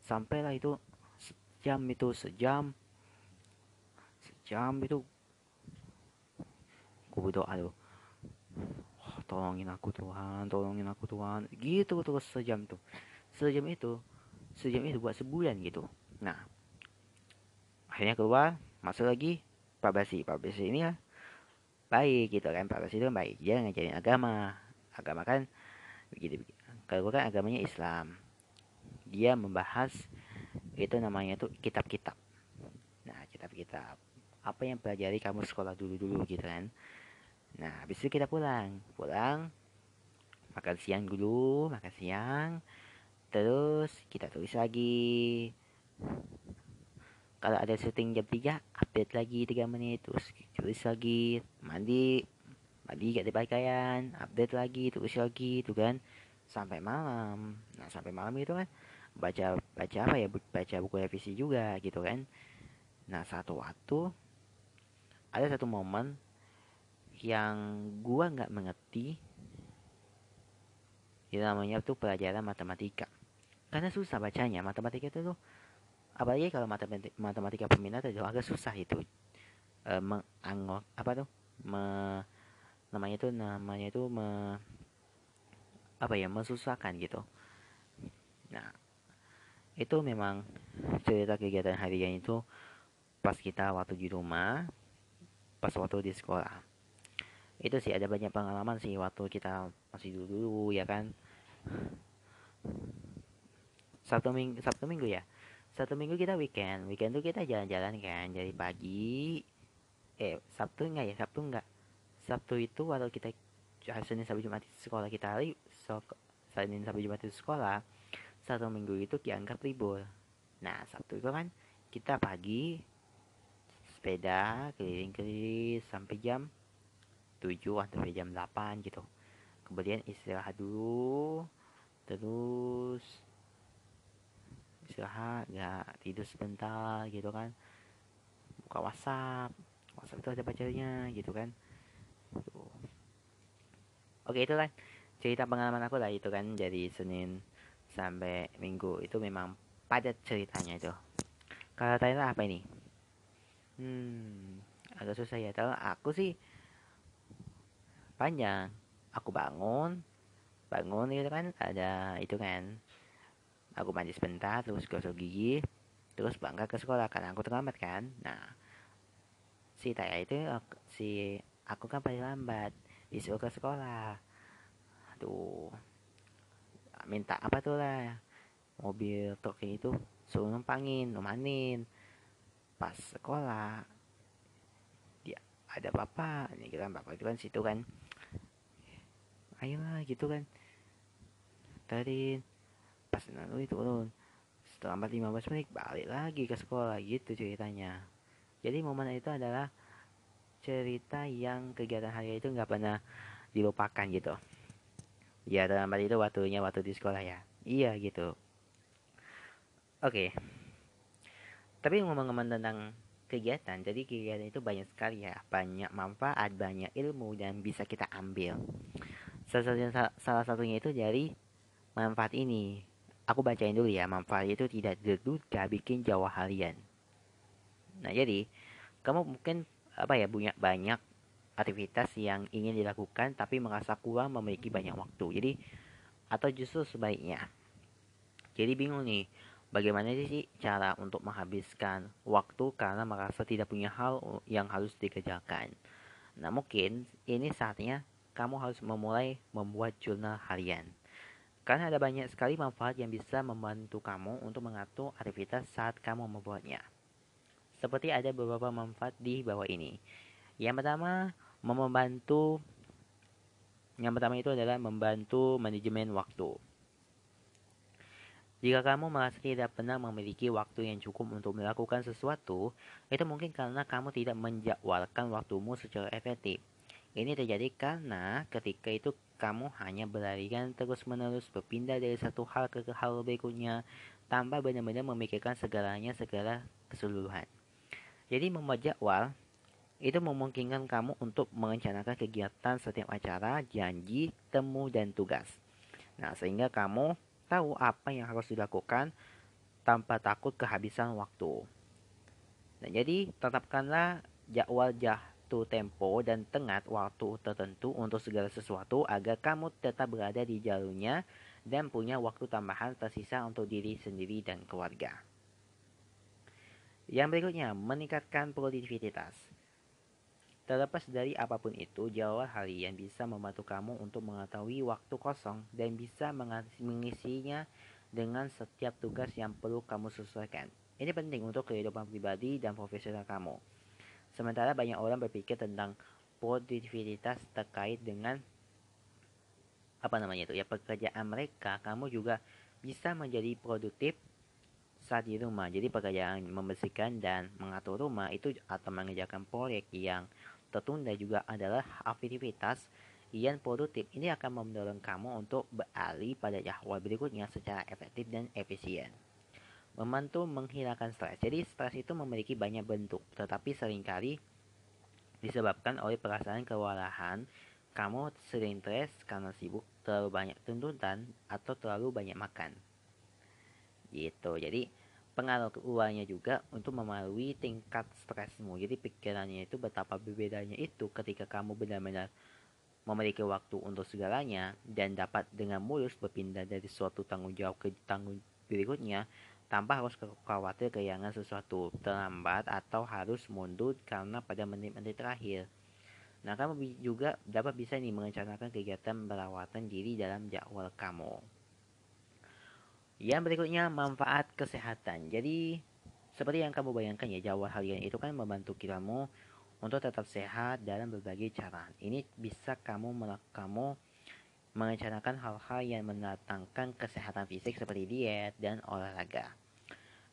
sampailah itu sejam itu sejam. Sejam itu. Aku berdoa oh, tolongin aku Tuhan tolongin aku Tuhan. Gitu terus sejam tuh. Sejam itu sejam itu buat sebulan gitu. Nah akhirnya keluar masuk lagi Pak Basi. Pak Basi ini ya baik gitu kan. Pak Basi itu baik. Dia ngajarin agama. Agama kan begitu kalau kan agamanya Islam. Dia membahas itu namanya tuh kitab-kitab. Nah kitab-kitab. Apa yang pelajari kamu sekolah dulu-dulu gitu kan nah habis itu kita pulang. Pulang makan siang dulu makan siang. Terus kita tulis lagi. Kalau ada syuting jam 3 update lagi 3 menit. Terus tulis lagi mandi. Mandi gak pakaian update lagi tulis lagi itu kan. Sampai malam. Nah sampai malam itu kan. Baca baca apa ya? Baca buku revisi juga gitu kan. Nah satu waktu ada satu momen yang gua nggak mengerti itu namanya tuh pelajaran matematika. Karena susah bacanya. Matematika itu tuh apalagi kalau matematika, matematika peminat itu agak susah itu. E, mengangok apa tuh? Me, namanya itu namanya itu me, apa ya? Mensusahkan gitu. Nah itu memang cerita kegiatan harian itu pas kita waktu di rumah pas waktu di sekolah itu sih ada banyak pengalaman sih waktu kita masih dulu dulu ya kan? Satu minggu satu minggu ya? Satu minggu kita weekend. Weekend tuh kita jalan-jalan kan dari pagi eh sabtu enggak ya? Sabtu enggak? Sabtu itu waktu kita Senin sampai Jumat sekolah kita so, Senin sampai Jumat itu sekolah satu minggu itu dianggap libur. Nah Sabtu itu kan kita pagi sepeda keliling-keliling sampai jam 7 atau jam 8 gitu. Kemudian istirahat dulu terus istirahat ya tidur sebentar gitu kan. Buka WhatsApp WhatsApp itu ada bacanya gitu kan. Tuh. oke itu kan cerita pengalaman aku lah itu kan jadi Senin sampai Minggu. Itu memang padat ceritanya itu. Kalau Tyler apa ini? Hmm agak susah ya. Tahu aku sih panjang aku bangun. Bangun itu kan ada itu kan. Aku mandi sebentar terus gosok gigi terus bangga ke sekolah karena aku terlambat kan. Nah si Taya itu si aku kan paling lambat disuruh ke sekolah. Tuh minta apa tuh lah mobil truk itu suruh numpangin numanin. Pas sekolah dia ada bapak ini kan bapak itu kan situ kan ayolah gitu kan. Tadi pas lalu itu turun. Setelah 15 menit balik lagi ke sekolah gitu ceritanya. Jadi momen itu adalah cerita yang kegiatan hari itu nggak pernah dilupakan gitu. Ya dalam hal itu waktunya waktu di sekolah ya. Iya gitu. Oke. Tapi ngomong-ngomong tentang kegiatan jadi kegiatan itu banyak sekali ya. Banyak manfaat banyak ilmu dan bisa kita ambil salah satunya, salah satunya itu dari manfaat ini aku bacain dulu ya manfaat itu tidak terduga bikin jauh halian nah jadi kamu mungkin apa ya punya banyak aktivitas yang ingin dilakukan tapi merasa kurang memiliki banyak waktu. Jadi atau justru sebaliknya. Jadi bingung nih, bagaimana sih cara untuk menghabiskan waktu karena merasa tidak punya hal yang harus dikerjakan. Nah, mungkin ini saatnya kamu harus memulai membuat jurnal harian. Karena ada banyak sekali manfaat yang bisa membantu kamu untuk mengatur aktivitas saat kamu membuatnya. Seperti ada beberapa manfaat di bawah ini. Yang pertama, membantu yang pertama itu adalah membantu manajemen waktu. Jika kamu merasa tidak pernah memiliki waktu yang cukup untuk melakukan sesuatu, itu mungkin karena kamu tidak menjadwalkan waktumu secara efektif. Ini terjadi karena ketika itu kamu hanya berlarian terus-menerus berpindah dari satu hal ke hal berikutnya tanpa benar-benar memikirkan segalanya segala keseluruhan. Jadi membuat jadwal itu memungkinkan kamu untuk merencanakan kegiatan setiap acara, janji, temu, dan tugas. Nah, sehingga kamu tahu apa yang harus dilakukan tanpa takut kehabisan waktu. Nah, jadi tetapkanlah jadwal jatuh tempo dan tengah waktu tertentu untuk segala sesuatu agar kamu tetap berada di jalurnya dan punya waktu tambahan tersisa untuk diri sendiri dan keluarga. Yang berikutnya, meningkatkan produktivitas. Terlepas dari apa pun itu, jadwal harian bisa membantu kamu untuk mengetahui waktu kosong dan bisa mengisinya dengan setiap tugas yang perlu kamu sesuaikan. Ini penting untuk kehidupan pribadi dan profesional kamu. Sementara banyak orang berpikir tentang produktivitas terkait dengan apa namanya itu ya pekerjaan mereka, kamu juga bisa menjadi produktif saat di rumah. Jadi pekerjaan membersihkan dan mengatur rumah itu atau mengerjakan proyek yang tertunda juga adalah aktivitas yang produktif. Ini akan mendorong kamu untuk beralih pada jadwal berikutnya secara efektif dan efisien. Membantu menghilangkan stres. Jadi stres itu memiliki banyak bentuk, tetapi sering kali disebabkan oleh perasaan kewalahan, kamu sering stres karena sibuk, terlalu banyak tuntutan, atau terlalu banyak makan. Gitu. Jadi pengaruh keluarnya juga untuk melalui tingkat stresmu. Jadi pikirannya itu betapa berbedanya itu ketika kamu benar-benar memiliki waktu untuk segalanya dan dapat dengan mulus berpindah dari suatu tanggung jawab ke tanggung berikutnya tanpa harus khawatir kehilangan sesuatu terlambat atau harus mundur karena pada menit-menit terakhir. Nah, kamu juga dapat bisa nih merencanakan kegiatan perawatan diri dalam jadwal kamu. Yang berikutnya manfaat kesehatan. Jadi seperti yang kamu bayangkan ya jadwal harian itu kan membantu kamu untuk tetap sehat dalam berbagai cara. Ini bisa kamu kamu merencanakan hal-hal yang mendatangkan kesehatan fisik seperti diet dan olahraga.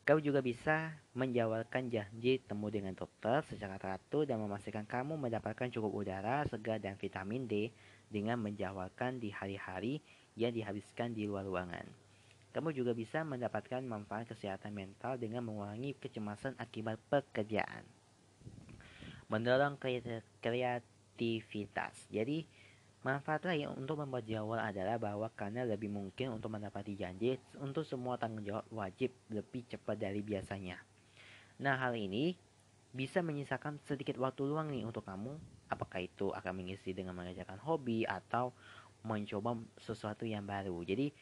Kamu juga bisa menjawabkan janji temu dengan dokter secara teratur dan memastikan kamu mendapatkan cukup udara, segar, dan vitamin D dengan menjawabkan di hari-hari yang dihabiskan di luar ruangan. Kamu juga bisa mendapatkan manfaat kesehatan mental dengan mengurangi kecemasan akibat pekerjaan. Mendorong kreativitas. Jadi, manfaat lain untuk membuat jadwal adalah bahwa karena lebih mungkin untuk mendapati janji untuk semua tanggung jawab wajib lebih cepat dari biasanya. Nah, hal ini bisa menyisakan sedikit waktu luang nih untuk kamu. Apakah itu akan mengisi dengan mengerjakan hobi atau mencoba sesuatu yang baru. Jadi,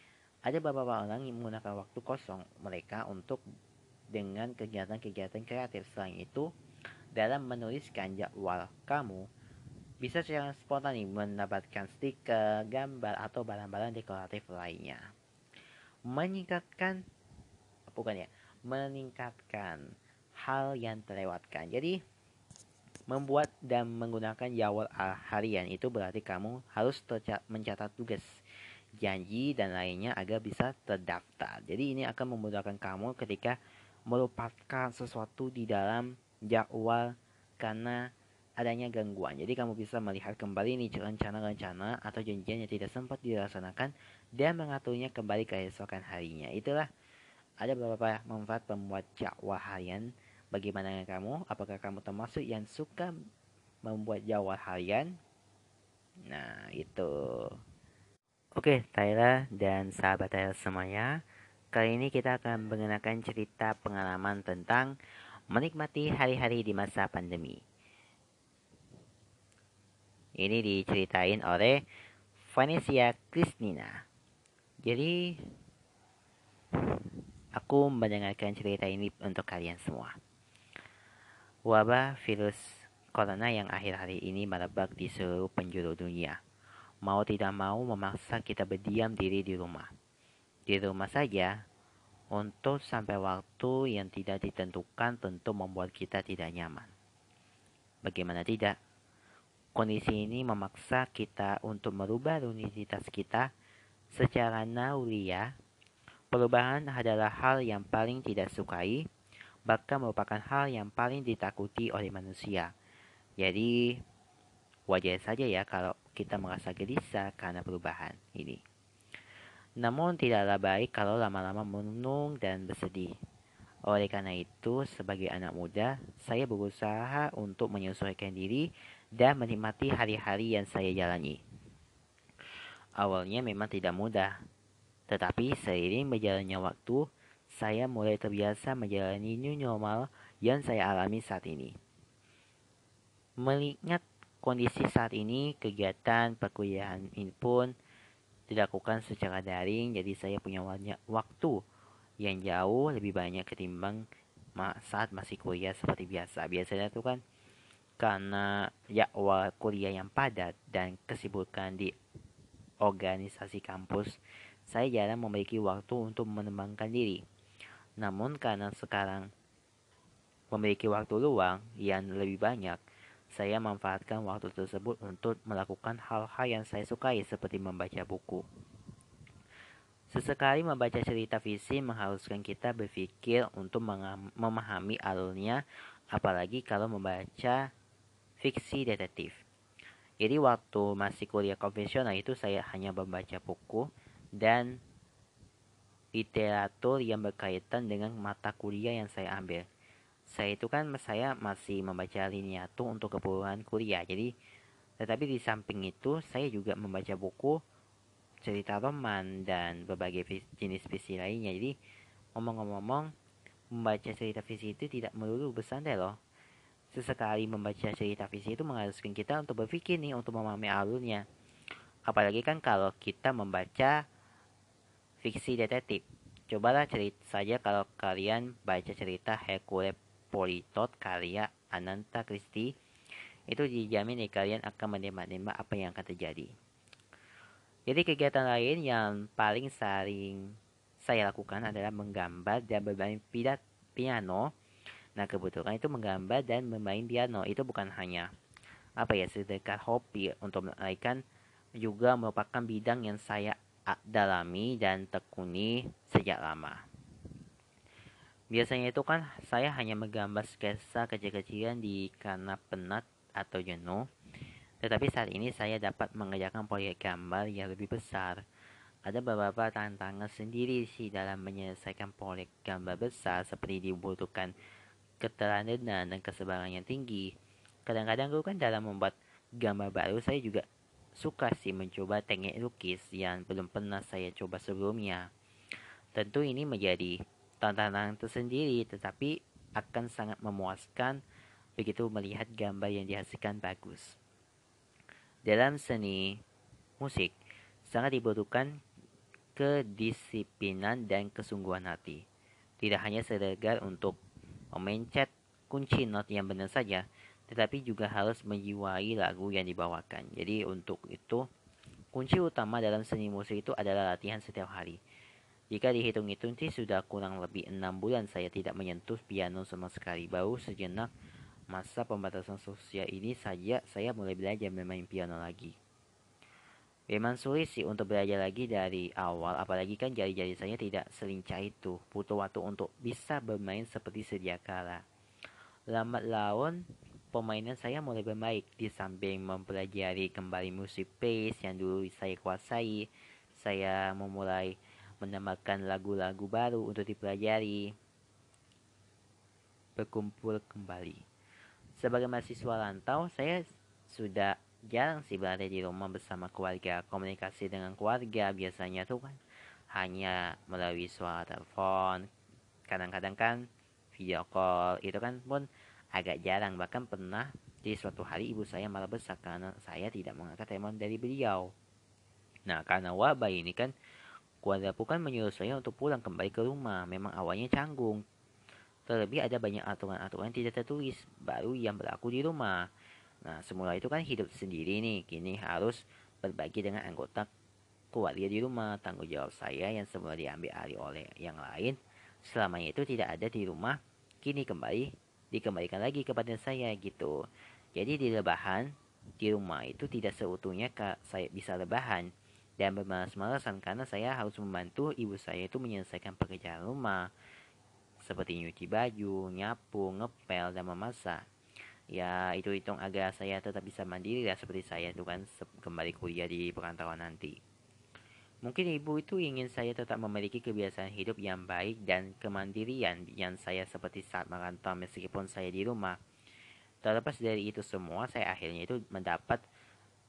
ada beberapa orang yang menggunakan waktu kosong mereka untuk dengan kegiatan-kegiatan kreatif. Selain itu, dalam menuliskan jadwal kamu, bisa secara spontan mendapatkan stiker, gambar, atau barang-barang dekoratif lainnya. Meningkatkan, bukan ya, meningkatkan hal yang terlewatkan. Jadi, membuat dan menggunakan jadwal harian itu berarti kamu harus mencatat tugas janji, dan lainnya agar bisa terdaftar. Jadi ini akan memudahkan kamu ketika melupakan sesuatu di dalam jadwal karena adanya gangguan. Jadi kamu bisa melihat kembali nih rencana-rencana atau janjian yang tidak sempat dilaksanakan dan mengaturnya kembali keesokan harinya. Itulah ada beberapa manfaat pembuat jadwal harian. Bagaimana kamu? Apakah kamu termasuk yang suka membuat jadwal harian? Nah, itu. Oke, Tyler dan sahabat Tyler semuanya, kali ini kita akan mengenakan cerita pengalaman tentang menikmati hari-hari di masa pandemi. Ini diceritain oleh Vanessa Kristina. Jadi, aku mendengarkan cerita ini untuk kalian semua. Wabah virus corona yang akhir hari ini merebak di seluruh penjuru dunia mau tidak mau memaksa kita berdiam diri di rumah. di rumah saja untuk sampai waktu yang tidak ditentukan tentu membuat kita tidak nyaman. Bagaimana tidak? Kondisi ini memaksa kita untuk merubah rutinitas kita secara naulia. Perubahan adalah hal yang paling tidak sukai, bahkan merupakan hal yang paling ditakuti oleh manusia. Jadi, wajar saja ya kalau kita merasa gelisah karena perubahan ini. Namun tidaklah baik kalau lama-lama menung dan bersedih. Oleh karena itu, sebagai anak muda, saya berusaha untuk menyesuaikan diri dan menikmati hari-hari yang saya jalani. Awalnya memang tidak mudah, tetapi seiring berjalannya waktu, saya mulai terbiasa menjalani new normal yang saya alami saat ini. Melihat kondisi saat ini, kegiatan perkuliahan ini pun dilakukan secara daring jadi saya punya banyak waktu yang jauh lebih banyak ketimbang saat masih kuliah seperti biasa biasanya tuh kan karena ya kuliah yang padat dan kesibukan di organisasi kampus saya jarang memiliki waktu untuk mengembangkan diri namun karena sekarang memiliki waktu luang yang lebih banyak saya manfaatkan waktu tersebut untuk melakukan hal-hal yang saya sukai seperti membaca buku. Sesekali membaca cerita visi mengharuskan kita berpikir untuk memahami alurnya, apalagi kalau membaca fiksi detektif. Jadi waktu masih kuliah konvensional itu saya hanya membaca buku dan literatur yang berkaitan dengan mata kuliah yang saya ambil. Saya itu kan saya masih membaca liniatu untuk keperluan kuliah. Jadi tetapi di samping itu saya juga membaca buku cerita roman dan berbagai jenis visi lainnya. Jadi ngomong-ngomong membaca cerita visi itu tidak melulu bersantai loh sesekali membaca cerita visi itu mengharuskan kita untuk berpikir nih untuk memahami alurnya apalagi kan kalau kita membaca fiksi detektif cobalah cerita saja kalau kalian baca cerita Hercules Politot karya Ananta Christie itu dijamin nih kalian akan menembak-nembak apa yang akan terjadi. Jadi kegiatan lain yang paling sering saya lakukan adalah menggambar dan bermain piano. Nah kebetulan itu menggambar dan bermain piano itu bukan hanya apa ya sedekat hobi untuk melainkan juga merupakan bidang yang saya dalami dan tekuni sejak lama. Biasanya itu kan saya hanya menggambar sketsa kecil-kecilan di karena penat atau jenuh. Tetapi saat ini saya dapat mengerjakan proyek gambar yang lebih besar. Ada beberapa tantangan sendiri sih dalam menyelesaikan proyek gambar besar seperti dibutuhkan keteladanan dan kesabaran yang tinggi. Kadang-kadang gue kan dalam membuat gambar baru saya juga suka sih mencoba teknik lukis yang belum pernah saya coba sebelumnya. Tentu ini menjadi tantangan tersendiri tetapi akan sangat memuaskan begitu melihat gambar yang dihasilkan bagus. Dalam seni musik sangat dibutuhkan kedisiplinan dan kesungguhan hati. Tidak hanya sekedar untuk memencet kunci not yang benar saja, tetapi juga harus menjiwai lagu yang dibawakan. Jadi untuk itu kunci utama dalam seni musik itu adalah latihan setiap hari. Jika dihitung-hitung sih sudah kurang lebih enam bulan saya tidak menyentuh piano sama sekali. Baru sejenak masa pembatasan sosial ini saja saya mulai belajar bermain piano lagi. Memang sulit sih untuk belajar lagi dari awal, apalagi kan jari-jari saya tidak selincah itu. Butuh waktu untuk bisa bermain seperti sedia kala. Lambat laun, permainan saya mulai berbaik di samping mempelajari kembali musik bass yang dulu saya kuasai. Saya memulai menambahkan lagu-lagu baru untuk dipelajari, berkumpul kembali. Sebagai mahasiswa rantau, saya sudah jarang sih berada di rumah bersama keluarga. Komunikasi dengan keluarga biasanya tuh kan hanya melalui suara telepon. Kadang-kadang kan video call itu kan pun agak jarang. Bahkan pernah di suatu hari ibu saya malah besar karena saya tidak mengangkat telepon dari beliau. Nah karena wabah ini kan Keluarga kan menyuruh saya untuk pulang kembali ke rumah. Memang awalnya canggung. Terlebih ada banyak aturan-aturan tidak tertulis baru yang berlaku di rumah. Nah, semula itu kan hidup sendiri nih. Kini harus berbagi dengan anggota keluarga di rumah. Tanggung jawab saya yang semula diambil alih oleh yang lain selamanya itu tidak ada di rumah, kini kembali dikembalikan lagi kepada saya gitu. Jadi di lebahan di rumah itu tidak seutuhnya saya bisa lebahan dan bermalas-malasan karena saya harus membantu ibu saya itu menyelesaikan pekerjaan rumah seperti nyuci baju, nyapu, ngepel, dan memasak. Ya, itu hitung agar saya tetap bisa mandiri ya seperti saya itu kan kembali kuliah di perantauan nanti. Mungkin ibu itu ingin saya tetap memiliki kebiasaan hidup yang baik dan kemandirian yang saya seperti saat merantau meskipun saya di rumah. Terlepas dari itu semua, saya akhirnya itu mendapat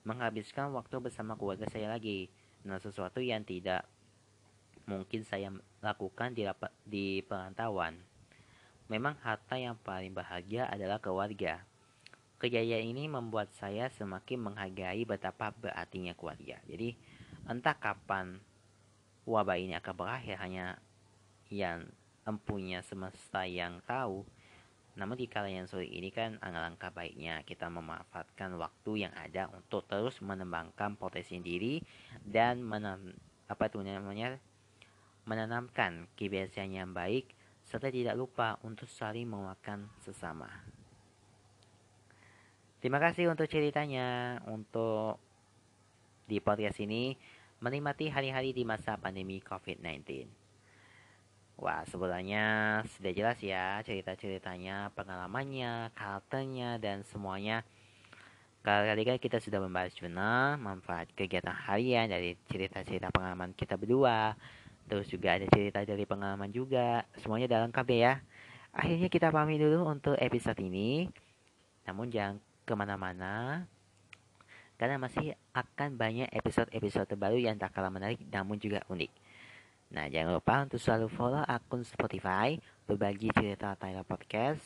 menghabiskan waktu bersama keluarga saya lagi. Nah, sesuatu yang tidak mungkin saya lakukan di, di perantauan. Memang harta yang paling bahagia adalah keluarga. Kejayaan ini membuat saya semakin menghargai betapa berartinya keluarga. Jadi, Entah kapan wabah ini akan berakhir hanya yang empunya semesta yang tahu. Namun di kala yang sulit ini kan alangkah baiknya kita memanfaatkan waktu yang ada untuk terus menembangkan potensi diri dan menam, apa itu namanya menanamkan kebiasaan yang baik serta tidak lupa untuk saling menguatkan sesama. Terima kasih untuk ceritanya. Untuk di podcast ini menikmati hari-hari di masa pandemi COVID-19. Wah, sebenarnya sudah jelas ya cerita-ceritanya, pengalamannya, karakternya, dan semuanya. Kali kan kita sudah membahas juga manfaat kegiatan harian dari cerita-cerita pengalaman kita berdua. Terus juga ada cerita dari pengalaman juga. Semuanya dalam KB ya. Akhirnya kita pamit dulu untuk episode ini. Namun jangan ke mana-mana karena masih akan banyak episode-episode terbaru yang tak kalah menarik namun juga unik. Nah, jangan lupa untuk selalu follow akun Spotify, berbagi cerita Tyler Podcast,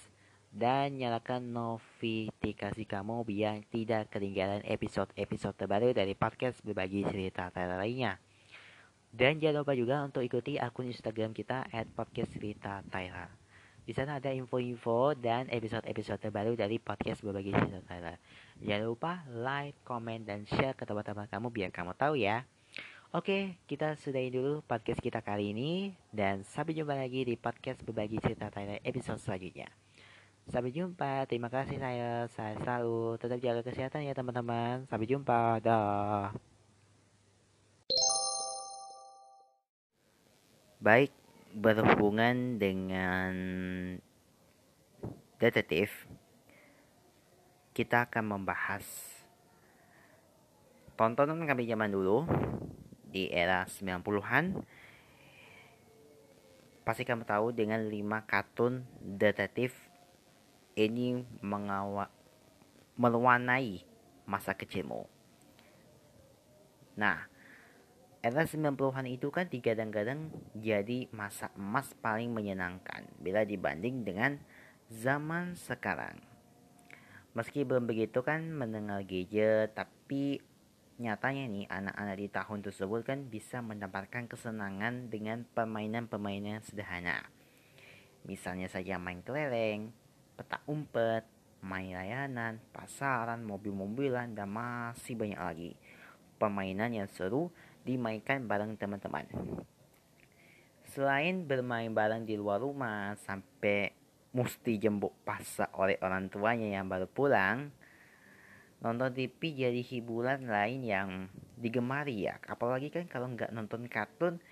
dan nyalakan notifikasi kamu biar tidak ketinggalan episode-episode terbaru dari podcast berbagi cerita Tyler lainnya. Dan jangan lupa juga untuk ikuti akun Instagram kita at podcast cerita Tyler. Di sana ada info-info dan episode-episode terbaru dari podcast berbagi cerita Tyler. Jangan lupa like, comment, dan share ke teman-teman kamu biar kamu tahu ya. Oke, kita sudahi dulu podcast kita kali ini dan sampai jumpa lagi di podcast berbagi cerita Tyler episode selanjutnya. Sampai jumpa, terima kasih saya, saya selalu tetap jaga kesehatan ya teman-teman. Sampai jumpa, dah. Baik, berhubungan dengan detektif, kita akan membahas tontonan kami zaman dulu di era 90-an. Pasti kamu tahu dengan 5 kartun detektif ini mengawa mewarnai masa kecilmu. Nah, era 90-an itu kan digadang-gadang jadi masa emas paling menyenangkan bila dibanding dengan zaman sekarang. Meski belum begitu kan mendengar gadget, tapi nyatanya nih anak-anak di tahun tersebut kan bisa mendapatkan kesenangan dengan permainan-permainan sederhana. Misalnya saja main kelereng, petak umpet, main layanan, pasaran, mobil-mobilan, dan masih banyak lagi. Permainan yang seru dimainkan bareng teman-teman. Selain bermain bareng di luar rumah sampai mesti jemput paksa oleh orang tuanya yang baru pulang, nonton TV jadi hiburan lain yang digemari ya. Apalagi kan kalau nggak nonton kartun,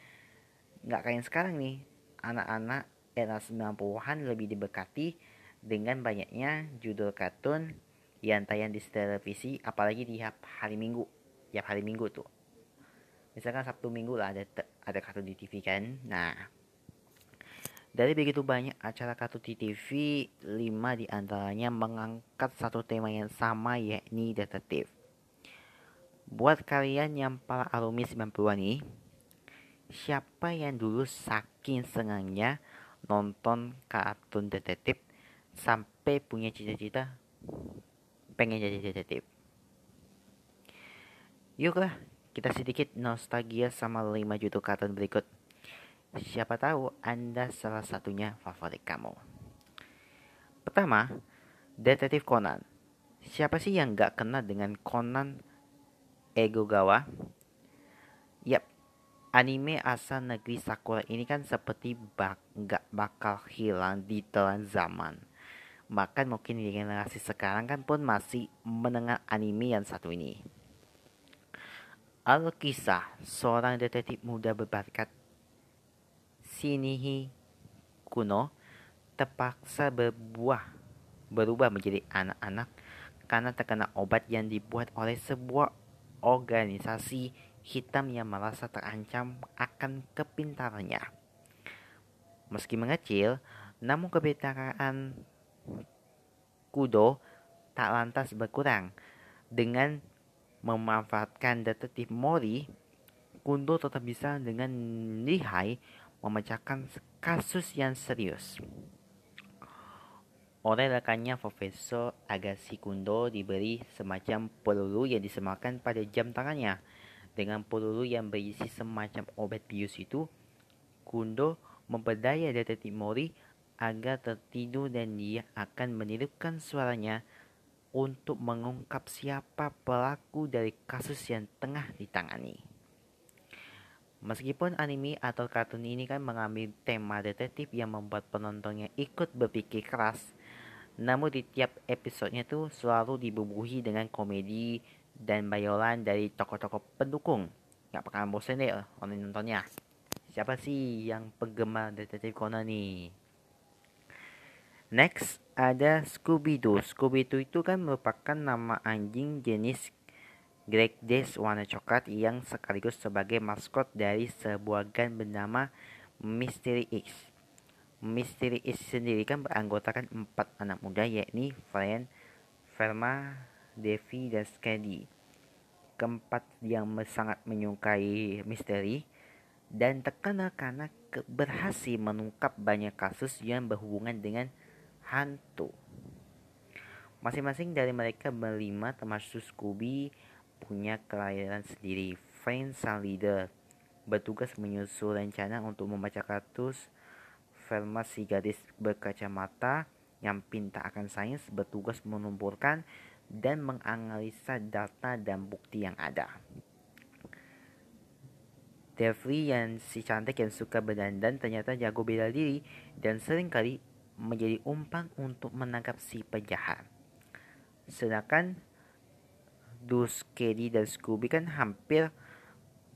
nggak kayak sekarang nih. Anak-anak era 90-an lebih diberkati dengan banyaknya judul kartun yang tayang di televisi apalagi di hari minggu tiap hari minggu tuh misalkan Sabtu Minggu lah ada ada kartun di TV kan nah dari begitu banyak acara kartun di TV, lima di antaranya mengangkat satu tema yang sama yakni detektif. Buat kalian yang para alumni 90-an nih, siapa yang dulu saking senangnya nonton kartun detektif sampai punya cita-cita pengen jadi detektif? Yuklah kita sedikit nostalgia sama 5 judul kartun berikut. Siapa tahu Anda salah satunya favorit kamu. Pertama, Detektif Conan. Siapa sih yang gak kenal dengan Conan Egogawa? Yap, anime asal negeri Sakura ini kan seperti bak nggak bakal hilang di telan zaman. Bahkan mungkin di generasi sekarang kan pun masih mendengar anime yang satu ini. Alkisah seorang detektif muda berbakat Shinichi Kuno terpaksa berbuah berubah menjadi anak-anak karena terkena obat yang dibuat oleh sebuah organisasi hitam yang merasa terancam akan kepintarannya. Meski mengecil, namun kepintaran Kudo tak lantas berkurang. Dengan memanfaatkan detektif Mori, Kudo tetap bisa dengan lihai memecahkan kasus yang serius. Oleh rekannya Profesor Agassi Kundo diberi semacam peluru yang disematkan pada jam tangannya. Dengan peluru yang berisi semacam obat bius itu, Kundo memperdaya detektif Mori agar tertidur dan dia akan menirukan suaranya untuk mengungkap siapa pelaku dari kasus yang tengah ditangani. Meskipun anime atau kartun ini kan mengambil tema detektif yang membuat penontonnya ikut berpikir keras, namun di tiap episodenya tuh selalu dibubuhi dengan komedi dan bayolan dari tokoh-tokoh pendukung. Gak bakalan bosan deh orang nontonnya. Siapa sih yang penggemar detektif Conan nih? Next ada Scooby-Doo. Scooby-Doo itu kan merupakan nama anjing jenis Great Dane warna coklat yang sekaligus sebagai maskot dari sebuah gang bernama Mystery X. Misteri Is sendiri kan beranggotakan empat anak muda yakni Fran, Verma, Devi, dan Skadi. Keempat yang sangat menyukai misteri dan terkenal karena berhasil mengungkap banyak kasus yang berhubungan dengan hantu. Masing-masing dari mereka berlima termasuk Scooby punya kelahiran sendiri. Frank sang leader bertugas menyusul rencana untuk membaca kasus Velma si gadis berkacamata yang pintar akan sains bertugas mengumpulkan dan menganalisa data dan bukti yang ada. Devri yang si cantik yang suka berdandan ternyata jago bela diri dan sering kali menjadi umpan untuk menangkap si penjahat. Sedangkan Dus, Kelly, dan Scooby kan hampir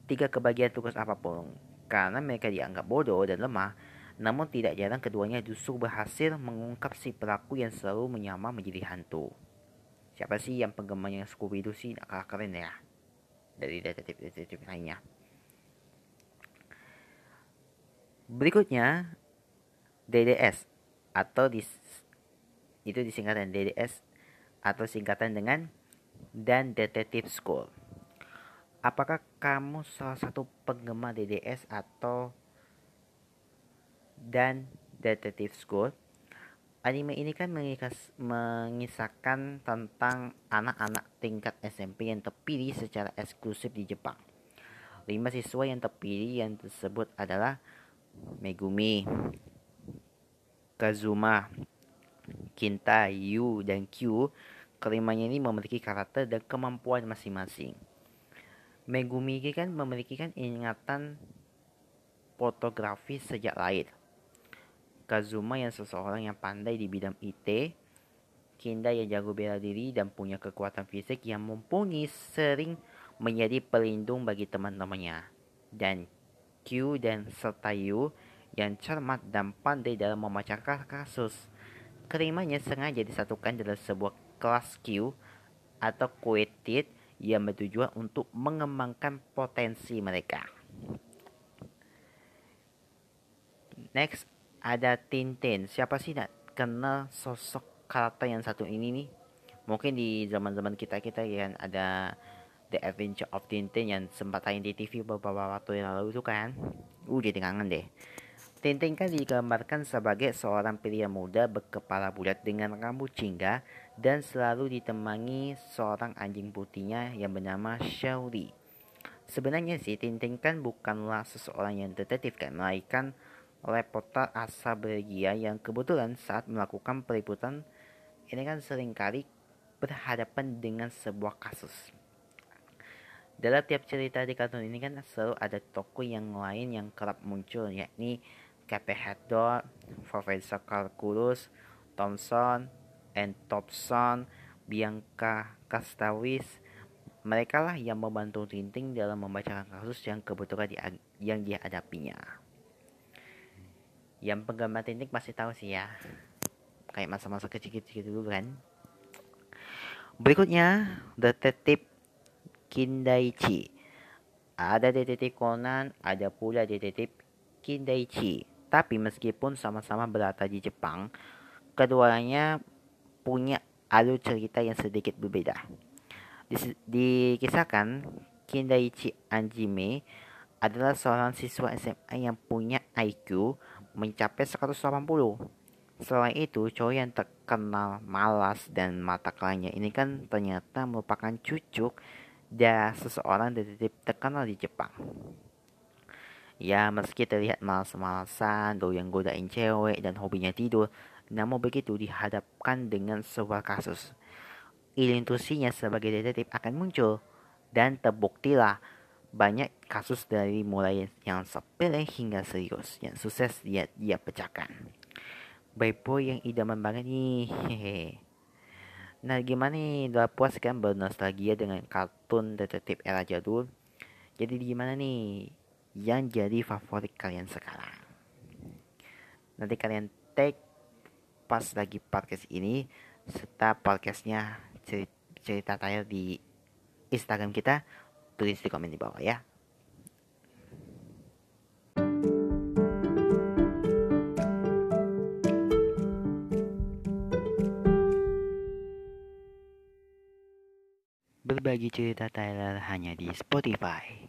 tiga kebagian tugas apa pun karena mereka dianggap bodoh dan lemah namun tidak jarang keduanya justru berhasil mengungkap si pelaku yang selalu menyamar menjadi hantu. Siapa sih yang penggemarnya Scooby-Doo sih? Kalah keren ya. Dari detektif-detektif lainnya. Berikutnya, DDS atau dis, itu disingkatan DDS atau singkatan dengan dan Detective School. Apakah kamu salah satu penggemar DDS atau dan Detective School. Anime ini kan mengisahkan tentang anak-anak tingkat SMP yang terpilih secara eksklusif di Jepang. Lima siswa yang terpilih yang tersebut adalah Megumi, Kazuma, Kinta, Yu, dan Q. Kelimanya ini memiliki karakter dan kemampuan masing-masing. Megumi ini kan memiliki kan ingatan fotografi sejak lahir. Kazuma yang seseorang yang pandai di bidang IT, Kinda yang jago bela diri dan punya kekuatan fisik yang mumpuni sering menjadi pelindung bagi teman-temannya. Dan Q dan serta Yu yang cermat dan pandai dalam memecahkan kasus. Kelimanya sengaja disatukan dalam sebuah kelas Q atau Quieted yang bertujuan untuk mengembangkan potensi mereka. Next ada Tintin. Siapa sih nak kenal sosok karakter yang satu ini nih? Mungkin di zaman-zaman kita-kita yang ada The Adventure of Tintin yang sempat tayang di TV beberapa waktu yang lalu itu kan. Uh, jadi kangen deh. Tintin kan digambarkan sebagai seorang pria muda berkepala bulat dengan rambut jingga dan selalu ditemani seorang anjing putihnya yang bernama Shaori. Sebenarnya sih Tintin kan bukanlah seseorang yang detektif kan, melainkan reporter asal Belgia yang kebetulan saat melakukan peliputan ini kan sering kali berhadapan dengan sebuah kasus. dalam tiap cerita di kartun ini kan selalu ada tokoh yang lain yang kerap muncul yakni Cuphead Door, Profesor Calculus, Thompson, and Thompson, Bianca Castawis. Mereka lah yang membantu Tinting dalam membacakan kasus yang kebetulan di, yang dihadapinya. Yang penggemar Tinting pasti tahu sih ya. Kayak masa-masa kecil-kecil dulu kan. Berikutnya, Detektif Kindaichi. Ada detektif Conan, ada pula detektif Kindaichi. Tapi meskipun sama-sama berada di Jepang, keduanya punya alur cerita yang sedikit berbeda. Dikisahkan, Kindaichi Anjime adalah seorang siswa SMA yang punya IQ mencapai 180. Selain itu, cowok yang terkenal malas dan mata kelanya ini kan ternyata merupakan cucu dia seseorang detektif terkenal di Jepang. Ya, meski terlihat malas-malasan, doyan godain cewek, dan hobinya tidur, namun begitu dihadapkan dengan sebuah kasus. Ilintusinya sebagai detektif akan muncul, dan terbuktilah banyak kasus dari mulai yang sepele hingga serius yang sukses dia, dia pecahkan. Baik boy yang idaman banget nih. Hehehe. Nah, gimana nih? Udah puas kan bernostalgia dengan kartun detektif era jadul? Jadi gimana nih yang jadi favorit kalian sekarang? Nanti kalian take pas lagi podcast ini serta podcastnya cerita, cerita tayang di Instagram kita tulis di komen di bawah ya. Berbagi cerita Tyler hanya di Spotify.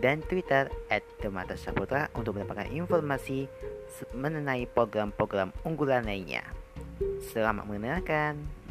dan Twitter at Demata Saputra untuk mendapatkan informasi mengenai program-program unggulan lainnya. Selamat mendengarkan.